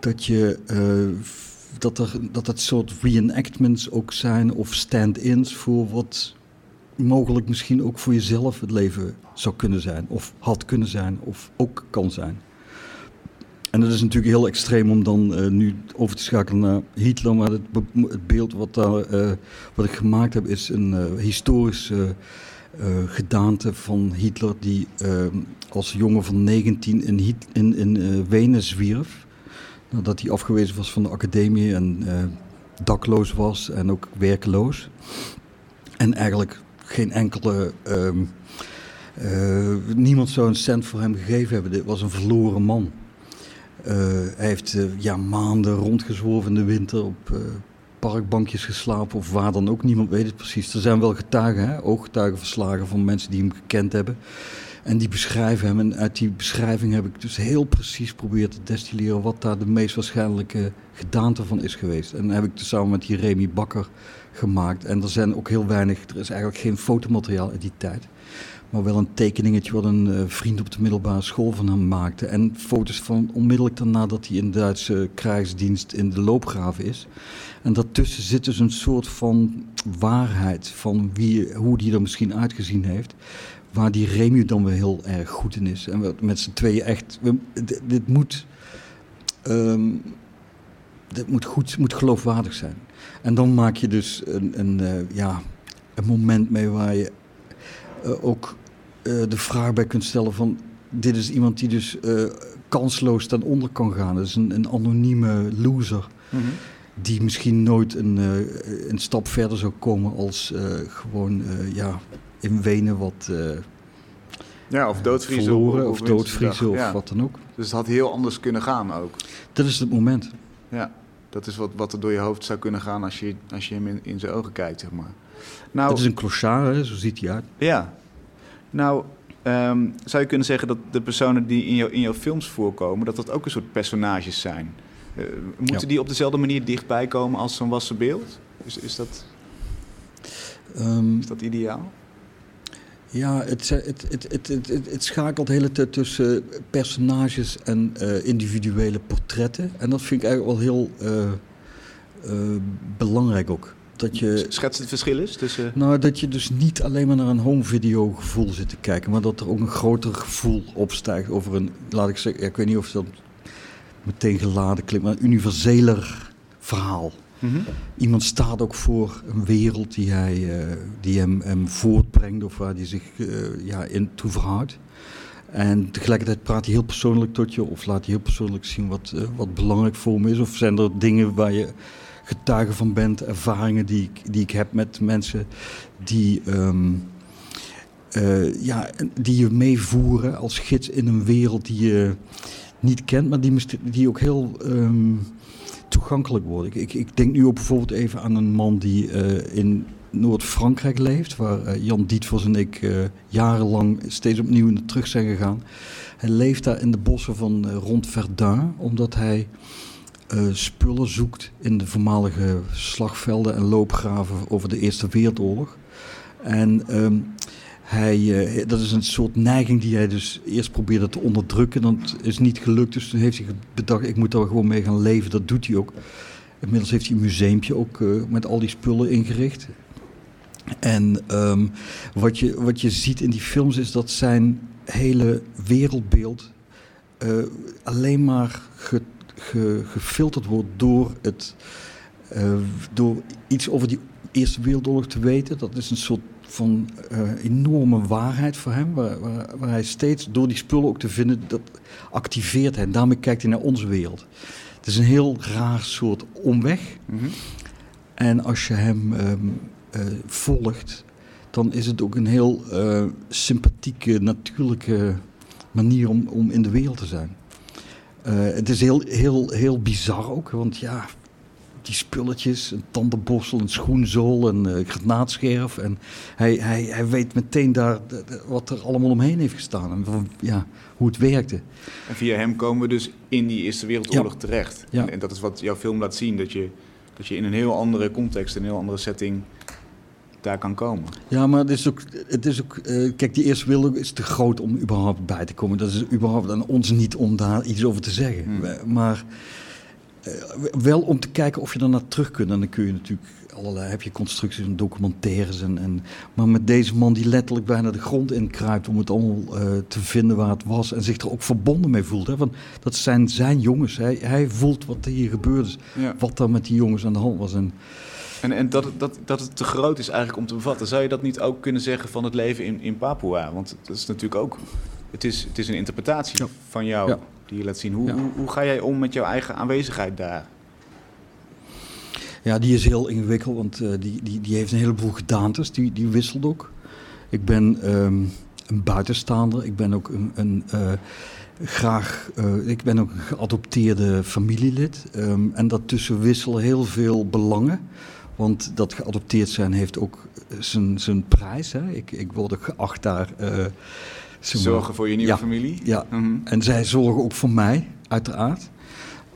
Dat, je, uh, dat, er, dat het soort reenactments ook zijn of stand-ins voor wat mogelijk misschien ook voor jezelf het leven zou kunnen zijn. Of had kunnen zijn of ook kan zijn. En dat is natuurlijk heel extreem om dan uh, nu over te schakelen naar Hitler. Maar het, het beeld wat, uh, wat ik gemaakt heb is een uh, historische gedaante van Hitler... die als jongen van 19 in, in, in Wenen zwierf. Nadat hij afgewezen was van de academie en dakloos was en ook werkeloos. En eigenlijk geen enkele... Ehm, niemand zou een cent voor hem gegeven hebben. Dit was een verloren man. Uh, hij heeft ja, maanden rondgezworven in de winter op parkbankjes geslapen of waar dan ook. Niemand weet het precies. Er zijn wel getuigen, hè? ooggetuigenverslagen van mensen die hem gekend hebben. En die beschrijven hem. En uit die beschrijving heb ik dus heel precies geprobeerd te destilleren wat daar de meest waarschijnlijke gedaante van is geweest. En dat heb ik dus samen met die Remy Bakker gemaakt. En er zijn ook heel weinig, er is eigenlijk geen fotomateriaal uit die tijd. Maar wel een tekeningetje wat een uh, vriend op de middelbare school van hem maakte. En foto's van onmiddellijk daarna dat hij in de Duitse krijgsdienst in de loopgraven is. En daartussen zit dus een soort van waarheid van wie, hoe die er misschien uitgezien heeft. Waar die Remu dan weer heel erg goed in is. En we met z'n tweeën echt. We, dit, dit moet ehm, dat moet goed, moet geloofwaardig zijn. En dan maak je dus een, een, eh, ja, een moment mee waar je eh, ook eh, de vraag bij kunt stellen van... Dit is iemand die dus kansloos ten onder kan gaan. Dat is een, een anonieme loser. Mhm. Die misschien nooit een, een stap verder zou komen als gewoon ja, in Wenen wat... ja, of doodvriezen. Verloren, of, of doodvriezen of wat dan ook. Dus het had heel anders kunnen gaan ook. Dat is het moment. Ja, dat is wat, wat er door je hoofd zou kunnen gaan als je, als je hem in, in zijn ogen kijkt, zeg maar. Nou, het is een clochard, hè? zo ziet hij uit. Ja. Nou, ehm, zou je kunnen zeggen dat de personen die in, jou, in jouw films voorkomen, dat dat ook een soort personages zijn? Uh, moeten die op dezelfde manier dichtbij komen als zo'n wassen beeld? Is, is, dat, um, is dat ideaal? Ja, het, het, het, het, het, schakelt de hele tijd tussen personages en uh, individuele portretten. En dat vind ik eigenlijk wel heel uh, uh, belangrijk ook. Dat je, Schets het verschil is tussen... Nou, dat je dus niet alleen maar naar een home video gevoel zit te kijken. Maar dat er ook een groter gevoel opstijgt over een, laat ik zeggen, ik weet niet of dat meteen geladen klinkt, maar een universeler verhaal. Mhm. Iemand staat ook voor een wereld die, hij, uh, die hem, voortbrengt of waar hij zich uh, ja, in toe verhoudt. En tegelijkertijd praat hij heel persoonlijk tot je of laat hij heel persoonlijk zien wat, uh, wat belangrijk voor hem is. Of zijn er dingen waar je getuige van bent, ervaringen die ik, die ik heb met mensen die, um, ja, die je meevoeren als gids in een wereld die je niet kent, maar die, die ook heel... Um, toegankelijk worden. Ik, ik, denk nu ook bijvoorbeeld even aan een man die uh, in Noord-Frankrijk leeft, waar uh, Jan Dietvos en ik uh, jarenlang steeds opnieuw naar terug zijn gegaan. Hij leeft daar in de bossen van rond Verdun, omdat hij spullen zoekt in de voormalige slagvelden en loopgraven over de Eerste Wereldoorlog. En um, hij, uh, dat is een soort neiging die hij dus eerst probeerde te onderdrukken. Dat is niet gelukt, dus toen heeft hij bedacht, ik moet daar gewoon mee gaan leven. Dat doet hij ook. Inmiddels heeft hij een museumpje ook uh, met al die spullen ingericht. En um, wat, je, wat je ziet in die films is dat zijn hele wereldbeeld uh, alleen maar ge, ge, gefilterd wordt door, het, door iets over die Eerste Wereldoorlog te weten. Dat is een soort van uh, enorme waarheid voor hem. Waar, waar, waar, hij steeds door die spullen ook te vinden, dat activeert hij. En daarmee kijkt hij naar onze wereld. Het is een heel raar soort omweg. Mm -hmm. En als je hem um, uh, volgt, dan is het ook een heel uh, sympathieke, natuurlijke manier om, om in de wereld te zijn. het is heel, heel, heel bizar ook, want ja, die spulletjes, een tandenborstel, een schoenzool, een uh, granaatscherf. En hij, hij, hij weet meteen daar wat er allemaal omheen heeft gestaan en ja, hoe het werkte. En via hem komen we dus in die Eerste Wereldoorlog ja. terecht. Ja. En, en, dat is wat jouw film laat zien, dat je, dat je in een heel andere context, een heel andere setting daar kan komen. Ja, maar het is ook, het is ook uh, kijk, die Eerste Wereldoorlog is te groot om überhaupt bij te komen. Dat is überhaupt aan ons niet om daar iets over te zeggen. Hmm. Maar wel om te kijken of je daarna terug kunt. En dan kun je natuurlijk allerlei, heb je constructies en documentaires. En, en, maar met deze man die letterlijk bijna de grond inkruipt om het allemaal uh, te vinden waar het was. En zich er ook verbonden mee voelt. Hè? Want dat zijn zijn jongens. Hij, hij voelt wat er hier gebeurd is. Ja. Wat er met die jongens aan de hand was. En, en, en dat, dat, dat het te groot is eigenlijk om te bevatten. Zou je dat niet ook kunnen zeggen van het leven in, in Papua? Want dat is natuurlijk ook... Het is, het is een interpretatie Ja. van jou Ja. Die je laat zien. Hoe, Ja. hoe, hoe ga jij om met jouw eigen aanwezigheid daar? Ja, die is heel ingewikkeld, want uh, die, die, die heeft een heleboel gedaantes. Die, die wisselt ook. Ik ben um, een buitenstaander. Ik ben ook een, een uh, graag. Uh, ik ben ook een geadopteerde familielid. Um, en daartussen wisselen heel veel belangen. Want dat geadopteerd zijn heeft ook zijn, zijn prijs. Hè. Ik, ik word ook geacht daar. Zorgen voor je nieuwe Ja. familie? Ja, Mhm. en zij zorgen ook voor mij, uiteraard.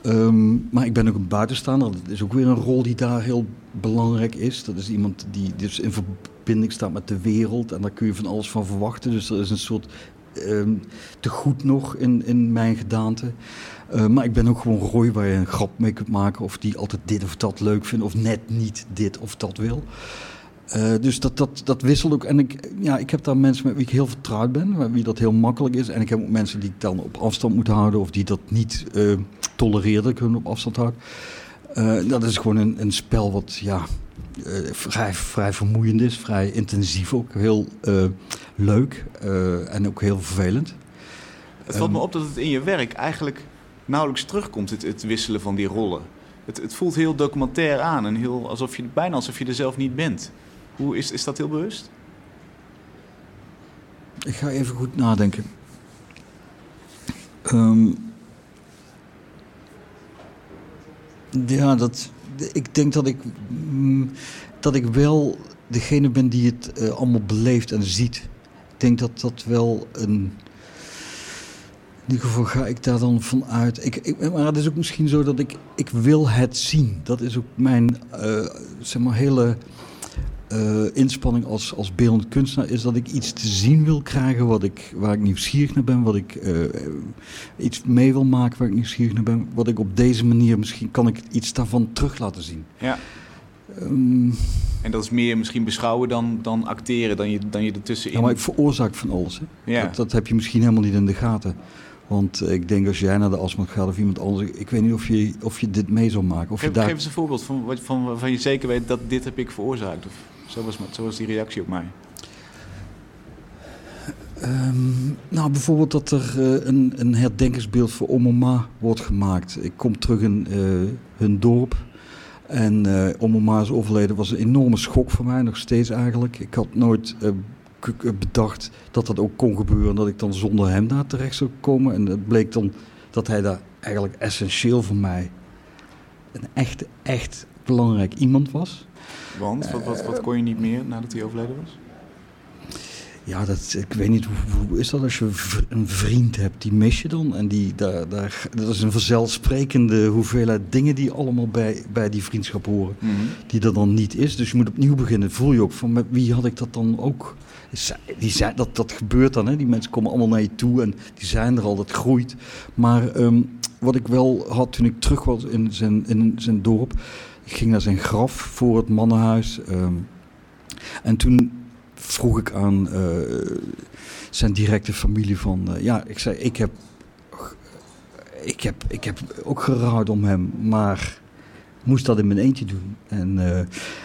Ehm, maar ik ben ook een buitenstaander. Dat is ook weer een rol die daar heel belangrijk is. Dat is iemand die dus in verbinding staat met de wereld. En daar kun je van alles van verwachten. Dus er is een soort ehm te goed nog in, in mijn gedaante. Eh, maar ik ben ook gewoon Roy waar je een grap mee kunt maken. Of die altijd dit of dat leuk vindt. Of net niet dit of dat wil. Eh, dus dat, dat, dat wisselt ook. En ik, ja, ik heb daar mensen met wie ik heel vertrouwd ben, met wie dat heel makkelijk is. En ik heb ook mensen die ik dan op afstand moet houden of die dat niet, eh, tolereer dat ik hun op afstand houd. Uh, dat is gewoon een, een spel wat ja, uh, vrij, vrij vermoeiend is, vrij intensief ook. Heel uh, leuk en ook heel vervelend. Het valt me op dat het in je werk eigenlijk nauwelijks terugkomt, het, het wisselen van die rollen. Het, het, voelt heel documentair aan en heel alsof je, bijna alsof je er zelf niet bent. Hoe is, is dat heel bewust? Ik ga even goed nadenken. Um, ja, dat, ik denk dat ik, mm, dat ik wel degene ben die het uh, allemaal beleeft en ziet. Ik denk dat dat wel een. In ieder geval ga ik daar dan van uit. Ik, ik, maar het is ook misschien zo dat ik, ik wil het zien. Dat is ook mijn uh, zeg maar hele uh, inspanning als, als beeldend kunstenaar is dat ik iets te zien wil krijgen wat ik, waar ik nieuwsgierig naar ben, wat ik uh, iets mee wil maken waar ik nieuwsgierig naar ben, wat ik op deze manier misschien kan ik iets daarvan terug laten zien. Ja. Um, en dat is meer misschien beschouwen dan, dan acteren, dan je, dan je ertussenin... Ja, maar ik veroorzaak van alles. Hè? Ja. Dat, dat, heb je misschien helemaal niet in de gaten. Want ik denk als jij naar de asmat gaat of iemand anders, ik weet niet of je, of je dit mee zou maken. Of geef, je daar... geef eens een voorbeeld van, van waarvan je zeker weet dat dit heb ik veroorzaakt. Of... Zo was, die reactie op mij. Um, nou, bijvoorbeeld dat er uh, een, een herdenkingsbeeld voor Omoma wordt gemaakt. Ik kom terug in uh, hun dorp. En uh, Omoma is overleden. was een enorme schok voor mij, nog steeds eigenlijk. Ik had nooit bedacht dat dat ook kon gebeuren. Dat ik dan zonder hem daar terecht zou komen. En het bleek dan dat hij daar eigenlijk essentieel voor mij een echt, echt belangrijk iemand was. Want? Wat, wat, wat, kon je niet meer nadat hij overleden was? Ja, dat, ik weet niet, hoe, hoe is dat als je een vriend hebt, die mis je dan? En die, daar, daar, dat is een vanzelfsprekende hoeveelheid dingen die allemaal bij, bij die vriendschap horen. Mhm. Die er dan niet is. Dus je moet opnieuw beginnen. Voel je ook van, met wie had ik dat dan ook? Die zijn, dat, dat gebeurt dan, hè? die mensen komen allemaal naar je toe en die zijn er al, dat groeit. Maar um, wat ik wel had toen ik terug was in zijn, in zijn dorp, ging naar zijn graf voor het mannenhuis. Um, en toen vroeg ik aan uh, zijn directe familie van... Uh, ja, ik zei, ik heb, ik, heb, ik heb ook gerouwd om hem, maar moest dat in mijn eentje doen. En, uh,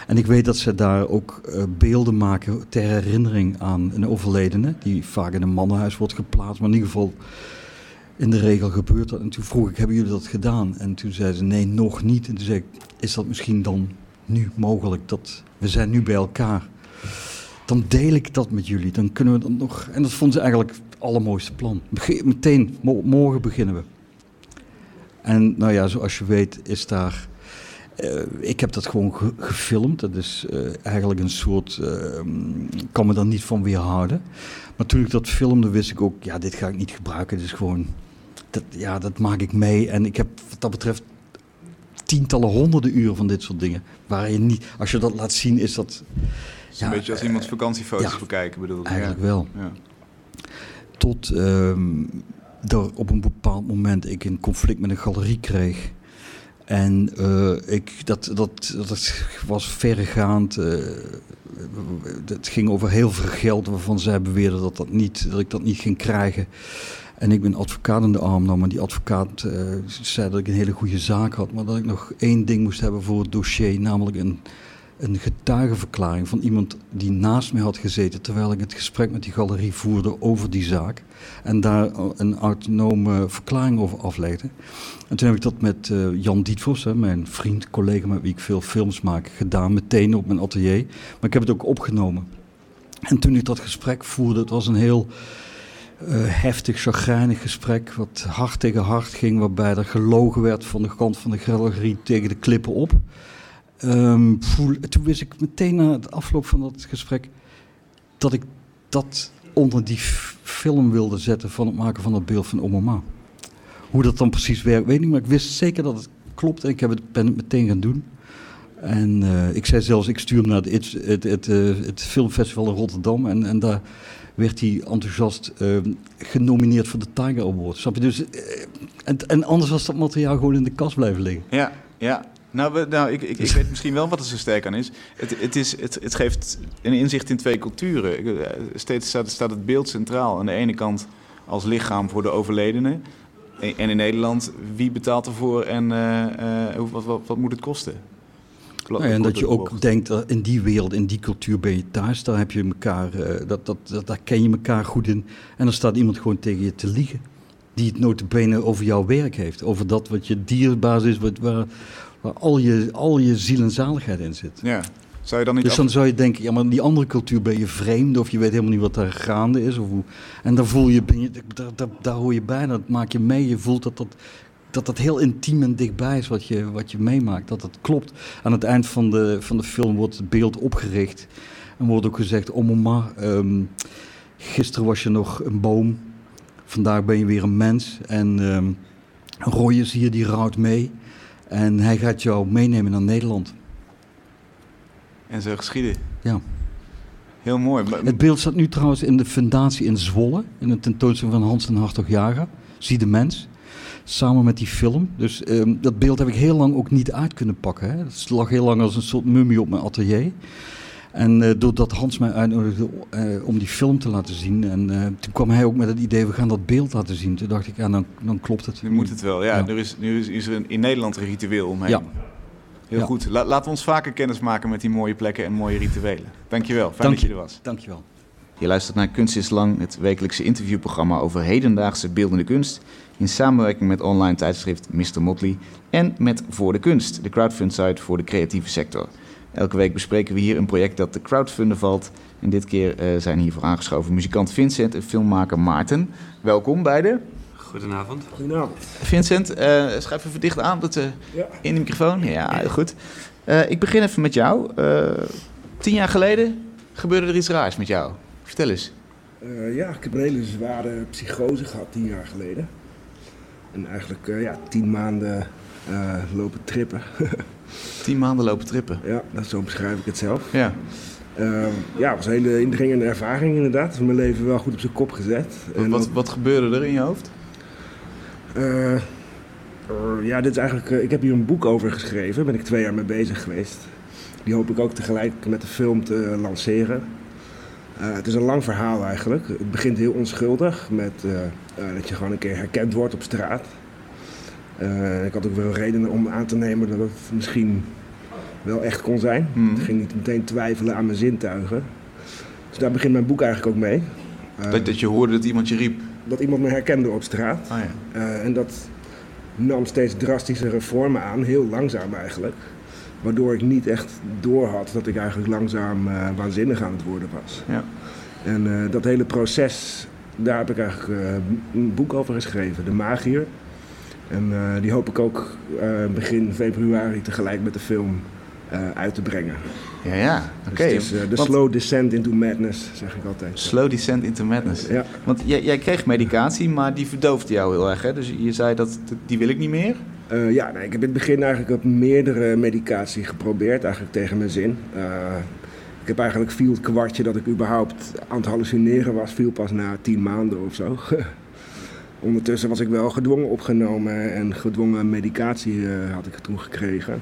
en ik weet dat ze daar ook beelden maken ter herinnering aan een overledene... die vaak in een mannenhuis wordt geplaatst, maar in ieder geval in de regel gebeurt dat. En toen vroeg ik, hebben jullie dat gedaan? En toen zeiden ze, nee, nog niet. En toen zei ik, is dat misschien dan nu mogelijk? Dat we zijn nu bij elkaar. Dan deel ik dat met jullie. Dan kunnen we dan nog... En dat vonden ze eigenlijk het allermooiste plan. meteen, morgen beginnen we. En nou ja, zoals je weet is daar... Uh, ik heb dat gewoon gefilmd. Dat is uh, eigenlijk een soort. Uh, kan me daar niet van weerhouden. Maar toen ik dat filmde, wist ik ook. Ja, dit ga ik niet gebruiken. Dit is gewoon dat, ja, dat maak ik mee. En ik heb wat dat betreft tientallen, honderden uren van dit soort dingen. Waar je niet, als je dat laat zien, is dat. Is een beetje als iemands vakantiefoto's ja, bekijken, bedoel ik. Eigenlijk wel. Ja. Tot um, er op een bepaald moment ik een conflict met een galerie kreeg. En uh, ik, dat, dat, dat was verregaand. Uh, het ging over heel veel geld waarvan zij beweerden dat, dat, niet, dat ik dat niet ging krijgen. En ik ben advocaat in de arm maar die advocaat uh, zei dat ik een hele goede zaak had, maar dat ik nog één ding moest hebben voor het dossier, namelijk een, een getuigenverklaring van iemand die naast mij had gezeten terwijl ik het gesprek met die galerie voerde over die zaak. En daar een autonome verklaring over aflegde. En toen heb ik dat met uh, Jan Dietvos, hè, mijn vriend, collega met wie ik veel films maak, gedaan, meteen op mijn atelier. Maar ik heb het ook opgenomen. En toen ik dat gesprek voerde, het was een heel heftig, chagrijnig gesprek, wat hard tegen hard ging, waarbij er gelogen werd van de kant van de galerie tegen de klippen op. Um, toen wist ik meteen na het afloop van dat gesprek dat ik dat onder die film wilde zetten van het maken van dat beeld van Omoma. Hoe dat dan precies werkt, weet ik niet, maar ik wist zeker dat het klopt en ik heb ben het meteen gaan doen. En uh, ik zei zelfs, ik stuur hem naar het, het, het, het, het filmfestival in Rotterdam en, en daar werd hij enthousiast uh, genomineerd voor de Tiger Award. Snap je? Dus, uh, en, en, anders was dat materiaal gewoon in de kast blijven liggen. Ja, ja. Nou, we, nou ik, ik, ik, weet misschien wel wat er zo sterk aan is. Het, het, is het, het geeft een inzicht in twee culturen. Eh, steeds staat, staat het beeld centraal. Aan de ene kant als lichaam voor de overledene. en in Nederland, wie betaalt ervoor en uh, wat, wat, wat, moet het kosten? Nou ja, en dat je ook denkt, dat in die wereld, in die cultuur ben je thuis. Daar, heb je elkaar, dat, dat, dat, daar ken je elkaar goed in. En dan staat iemand gewoon tegen je te liegen. Die het notabene over jouw werk heeft. Over dat wat je dierbaas is, wat, waar, waar al, je, al je ziel en zaligheid in zit. Ja. Zou je dan niet dus dan zou je denken, ja, maar in die andere cultuur ben je vreemd of je weet helemaal niet wat daar gaande is. Of hoe, en dan voel je, ben je daar, daar, daar hoor je bij, dat maak je mee. Je voelt dat dat, dat dat heel intiem en dichtbij is wat je, wat je meemaakt. Dat dat klopt. Aan het eind van de, van de film wordt het beeld opgericht. En wordt ook gezegd, oh mama, um, gisteren was je nog een boom. Vandaag ben je weer een mens. En um, Roy is hier, die rouwt mee. En hij gaat jou meenemen naar Nederland. En zo geschieden. Ja. Heel mooi. Het beeld staat nu trouwens in de fundatie in Zwolle, in de tentoonstelling van Hans en Hartog Jager. Zie de mens. Samen met die film. Dus um, dat beeld heb ik heel lang ook niet uit kunnen pakken. Hè. Het lag heel lang als een soort mummie op mijn atelier. En uh, doordat Hans mij uitnodigde uh, om die film te laten zien. En uh, toen kwam hij ook met het idee, we gaan dat beeld laten zien. Toen dacht ik, ja, dan, dan klopt het. Nu moet het wel, ja. ja. Er is, nu is, is er in Nederland een ritueel omheen. Ja. Heel goed. La laten we ons vaker kennis maken met die mooie plekken en mooie rituelen. Dankjewel. Fijn Dank dat je er was. Dankjewel. Je luistert naar Kunst is Lang, het wekelijkse interviewprogramma over hedendaagse beeldende kunst. In samenwerking met online tijdschrift Mr. Motley en met Voor de Kunst, de crowdfund site voor de creatieve sector. Elke week bespreken we hier een project dat te crowdfunden valt. En dit keer uh, zijn hiervoor aangeschoven muzikant Vincent en filmmaker Maarten. Welkom beiden. Goedenavond. Goedenavond. Vincent, uh, schrijf even dicht aan dat, uh, ja. in de microfoon. Ja, heel goed. Uh, ik begin even met jou. tien jaar geleden gebeurde er iets raars met jou. Vertel eens. ja, ik heb een hele zware psychose gehad tien jaar geleden. En eigenlijk ja, tien maanden lopen trippen. tien maanden lopen trippen? Ja, dat, zo beschrijf ik het zelf. Ja. ja, het was een hele indringende ervaring inderdaad. Het mijn leven wel goed op zijn kop gezet. Wat, wat, wat gebeurde er in je hoofd? Ja, dit is eigenlijk. Ik heb hier een boek over geschreven. Daar ben ik twee jaar mee bezig geweest. Die hoop ik ook tegelijk met de film te lanceren. Uh, het is een lang verhaal eigenlijk. Het begint heel onschuldig met dat je gewoon een keer herkend wordt op straat. ik had ook wel redenen om aan te nemen dat het misschien wel echt kon zijn. Hmm. Ik ging niet meteen twijfelen aan mijn zintuigen. Dus daar begint mijn boek eigenlijk ook mee. dat, dat je hoorde dat iemand je riep? dat iemand me herkende op straat. Oh ja. en dat nam steeds drastischere vormen aan, heel langzaam eigenlijk. Waardoor ik niet echt doorhad dat ik eigenlijk langzaam uh, waanzinnig aan het worden was. Ja. En uh, dat hele proces, daar heb ik eigenlijk een boek over geschreven, De Magier. En die hoop ik ook begin februari tegelijk met de film uit te brengen. Ja, ja. Oké. Dus de Want... slow descent into madness, zeg ik altijd. Slow descent into madness. Ja. Want jij, jij kreeg medicatie, maar die verdoofde jou heel erg, hè? Dus je zei dat die wil ik niet meer? Uh, ja, ik heb in het begin eigenlijk op meerdere medicatie geprobeerd, eigenlijk tegen mijn zin. Uh, ik heb eigenlijk viel het kwartje dat ik überhaupt aan het hallucineren was, viel pas na tien maanden of zo. Ondertussen was ik wel gedwongen opgenomen en gedwongen medicatie uh, had ik toen gekregen.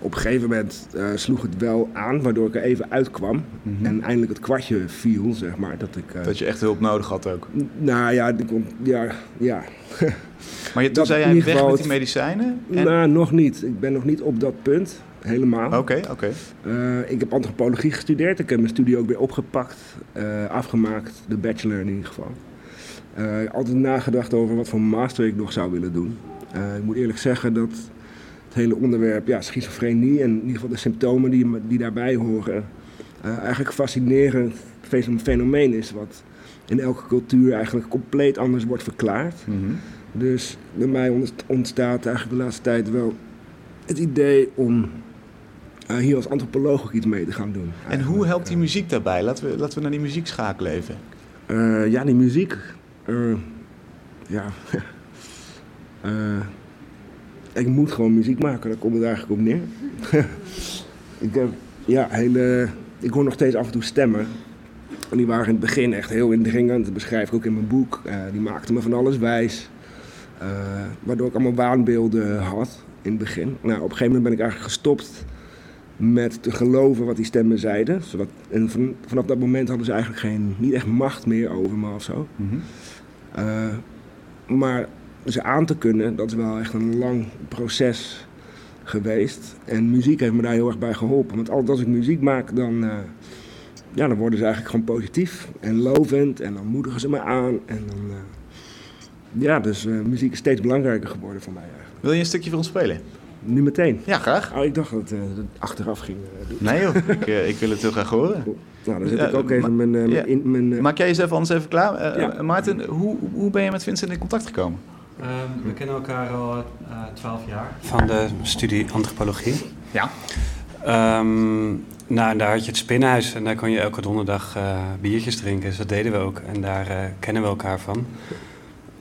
Op een gegeven moment sloeg het wel aan, waardoor ik er even uitkwam. Mm -hmm. En eindelijk het kwartje viel, zeg maar. Dat, ik, dat je echt hulp nodig had ook? Nou ja, ik kon, ja, ja. Maar je, toen zei jij weg met die medicijnen? En... Nou, nog niet. Ik ben nog niet op dat punt. Helemaal. Oké, okay, oké. Okay. ik heb antropologie gestudeerd. Ik heb mijn studie ook weer opgepakt, afgemaakt. De bachelor in ieder geval. Uh, altijd nagedacht over wat voor master ik nog zou willen doen. Ik moet eerlijk zeggen dat het hele onderwerp ja, schizofrenie en in ieder geval de symptomen die, die daarbij horen, eigenlijk een fascinerend fenomeen is. Wat in elke cultuur eigenlijk compleet anders wordt verklaard. Mm -hmm. Dus bij mij ontstaat eigenlijk de laatste tijd wel het idee om hier als antropoloog ook iets mee te gaan doen. En hoe helpt die muziek daarbij? Laten we, laten we naar die muziek schakelen even. ja, die muziek. Uh, ja. ik moet gewoon muziek maken, daar komt het eigenlijk op neer. ik heb, ja, hele, ik hoor nog steeds af en toe stemmen. En die waren in het begin echt heel indringend, dat beschrijf ik ook in mijn boek. Die maakten me van alles wijs. Waardoor ik allemaal waanbeelden had in het begin. Nou, op een gegeven moment ben ik eigenlijk gestopt met te geloven wat die stemmen zeiden. Zodat, en van, vanaf dat moment hadden ze eigenlijk geen, niet echt macht meer over me of zo. Mm -hmm. Uh, maar ze aan te kunnen, dat is wel echt een lang proces geweest. En muziek heeft me daar heel erg bij geholpen. Want altijd als ik muziek maak, dan, eh, ja, dan worden ze eigenlijk gewoon positief en lovend. En dan moedigen ze me aan. En dan, eh, ja, dus eh, muziek is steeds belangrijker geworden voor mij eigenlijk. Wil je een stukje voor ons spelen? Nu meteen. Ja, graag. Oh, ik dacht dat eh, dat het achteraf ging eh, doen. Nee joh, ik, eh, ik wil het heel graag horen. Nou, dan zet Ja, ik ook even mijn... eh, ja. mijn, in- mijn eh, Maak jij jezelf anders even klaar? Ja. Maarten, hoe, hoe ben je met Vincent in contact gekomen? Ehm, we kennen elkaar al twaalf jaar. Van de studie antropologie. Ja. Ehm, nou, en daar had je het Spinhuis en daar kon je elke donderdag eh, biertjes drinken. Dus dat deden we ook en daar eh, kennen we elkaar van.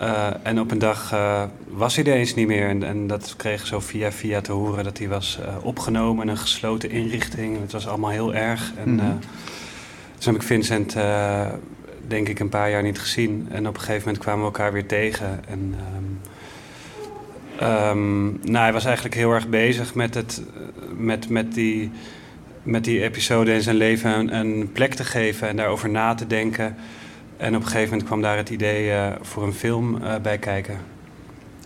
Eh, en op een dag eh, was hij er eens niet meer. En, en dat kreeg zo via via te horen dat hij was eh, opgenomen in een gesloten inrichting. Het was allemaal heel erg. En eh, toen heb ik Vincent, denk ik, een paar jaar niet gezien. En op een gegeven moment kwamen we elkaar weer tegen. En ehm, ehm, nou, hij was eigenlijk heel erg bezig met, het, met, met, die, met die episode in zijn leven een, een plek te geven en daarover na te denken. En op een gegeven moment kwam daar het idee eh, voor een film eh, bij kijken.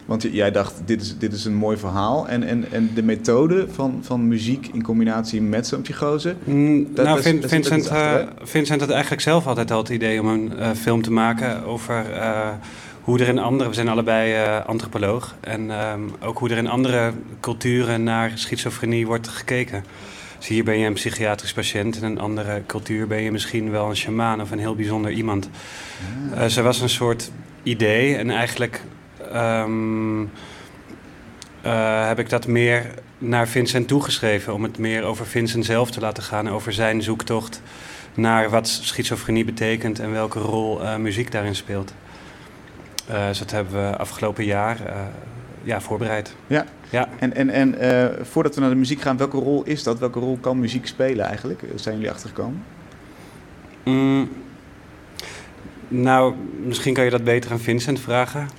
Want jij dacht, dit is, dit is een mooi verhaal. En, en, en de methode van, van muziek in combinatie met zo'n psychose... Mm, Dat- nou, dat Vin- dat dat Vincent, achter, eh, Vincent had eigenlijk zelf altijd al het idee om een film te maken over hoe er in andere, we zijn allebei antropoloog, en ehm, ook hoe er in andere culturen naar schizofrenie wordt gekeken. Dus hier ben je een psychiatrisch patiënt, in een andere cultuur ben je misschien wel een shamaan of een heel bijzonder iemand. Eh ze was een soort idee en eigenlijk ehm, eh, heb ik dat meer naar Vincent toegeschreven. Om het meer over Vincent zelf te laten gaan. Over zijn zoektocht naar wat schizofrenie betekent en welke rol eh, muziek daarin speelt. Dus dat hebben we afgelopen jaar ja, voorbereid. Ja. Ja. En, en, en eh, voordat we naar de muziek gaan, welke rol is dat? Welke rol kan muziek spelen eigenlijk? Eh, Zijn jullie achtergekomen? Mm, nou, misschien kan je dat beter aan Vincent vragen.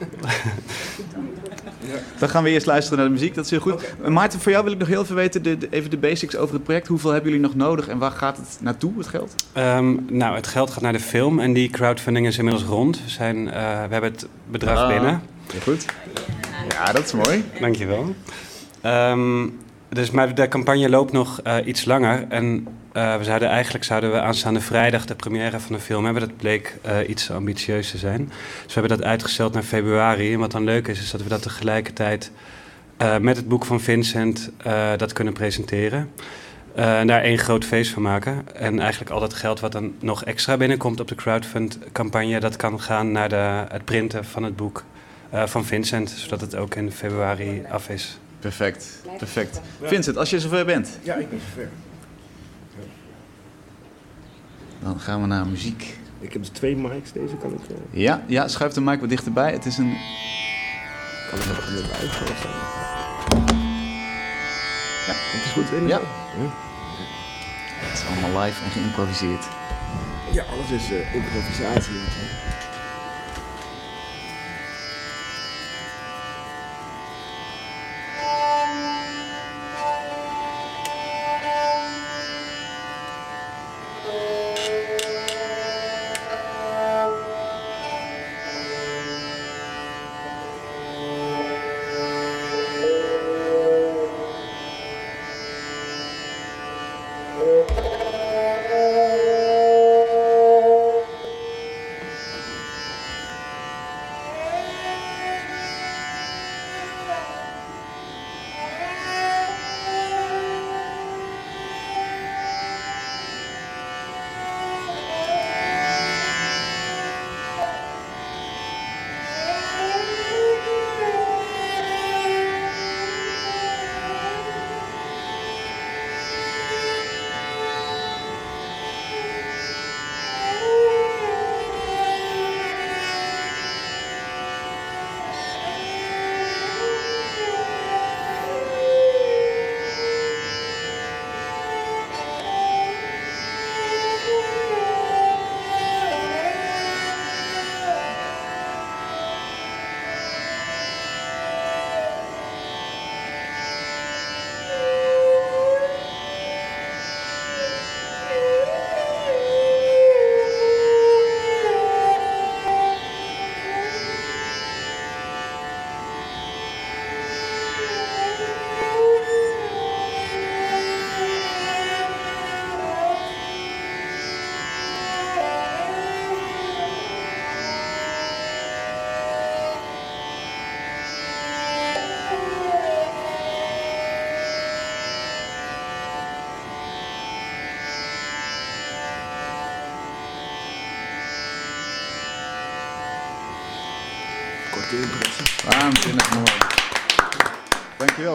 Dan gaan we eerst luisteren naar de muziek, dat is heel goed. Eh, Maarten, voor jou wil ik nog heel even weten, de, de- even de basics over het project. Hoeveel hebben jullie nog nodig en waar gaat het naartoe, het geld? Ehm, nou, het geld gaat naar de film en die crowdfunding is inmiddels rond. We, zijn, eh, we hebben het bedrag Ah. binnen. Heel goed. Ja, dat is mooi. Dankjewel. Ehm dus, maar de campagne loopt nog eh, iets langer. En eh, we zouden eigenlijk zouden we aanstaande vrijdag de première van de film hebben. Dat bleek eh, iets ambitieus te zijn. Dus we hebben dat uitgesteld naar februari. En wat dan leuk is, is dat we dat tegelijkertijd met het boek van Vincent dat kunnen presenteren. En daar één groot feest van maken. En eigenlijk al dat geld wat dan nog extra binnenkomt op de crowdfund-campagne... dat kan gaan naar de, het printen van het boek van Vincent. Zodat het ook in februari af is. Perfect, perfect. Vincent, als je zover bent, Ja, ik ben zover. dan gaan we naar muziek. Ik heb dus twee mics, deze kan ik... eh, Ja, ja schuif de mic wat dichterbij. Het is een... kan ik nog gaan staan. Ja, het is goed. hè? Ja. Het is allemaal live en geïmproviseerd. Ja, alles is eh, improvisatie. natuurlijk.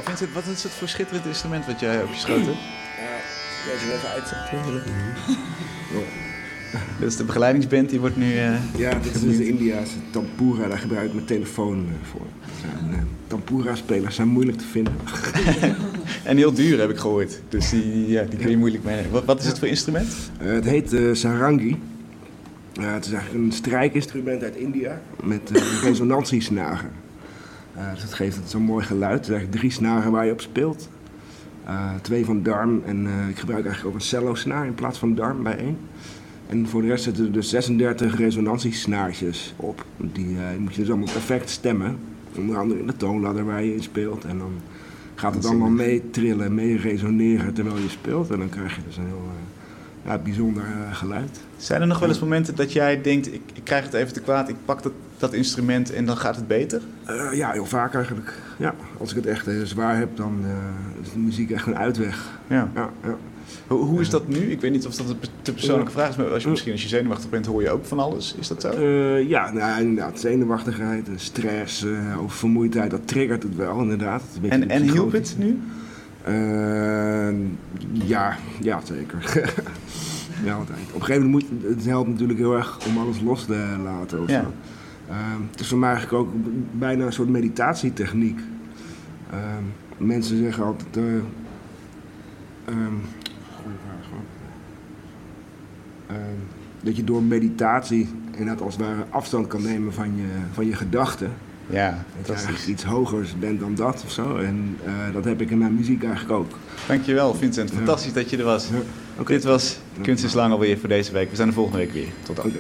Vincent, wat is het voor schitterend instrument wat jij hebt geschoten? Ja, deze even uitzetten. Dit is de begeleidingsband, die wordt nu... eh, Ja, dit is dus de Indiaanse tampura, daar gebruik ik mijn telefoon eh, voor. Eh, Tampura-spelers zijn moeilijk te vinden. En heel duur, heb ik gehoord. Dus die, ja, die kun je moeilijk meenemen. Wat, wat is het voor instrument? Eh, het heet sarangi. Ja, het is eigenlijk een strijkinstrument uit India met uh, resonantiesnagen. Eh, dus dat geeft het zo'n mooi geluid. Het zijn eigenlijk drie snaren waar je op speelt. Eh, twee van darm en eh, ik gebruik eigenlijk ook een cello-snaar in plaats van darm bij één. En voor de rest zitten er dus 36 resonantiesnaartjes op. Die moet je dus allemaal perfect stemmen. Onder andere in de toonladder waar je in speelt. En dan gaat het allemaal mee trillen, mee resoneren terwijl je speelt. En dan krijg je dus een heel ja, bijzonder eh, geluid. Zijn er nog wel eens momenten dat jij denkt, ik, ik krijg het even te kwaad, ik pak dat, dat instrument en dan gaat het beter? Eh, ja, heel vaak eigenlijk. Ja, als ik het echt eh, zwaar heb, dan is de muziek echt een uitweg. Ja. Ja, ja. Hoe, hoe is dat nu? Ik weet niet of dat een te persoonlijke vraag is, maar als je misschien als je zenuwachtig bent, hoor je ook van alles. Is dat zo? Ja, nou, inderdaad. Zenuwachtigheid, en stress of vermoeidheid, dat triggert het wel inderdaad. En, en hielp het nu? Eh, ja, ja, zeker. ja, altijd. Op een gegeven moment moet het helpt natuurlijk heel erg om alles los te laten. Of Ja. zo. Eh, het is voor mij eigenlijk ook bijna een soort meditatietechniek. Eh, mensen zeggen altijd. ehm, goeie vraag hoor. Ehm, dat je door meditatie inderdaad als het ware afstand kan nemen van je, van je gedachten. Ja, fantastisch. iets hogers bent dan dat of zo. En eh, dat heb ik in mijn muziek eigenlijk ook. Dankjewel Vincent, fantastisch dat je er was. Ja. Dit was Kunst is Lang alweer voor deze week. We zijn er volgende week weer. Tot dan.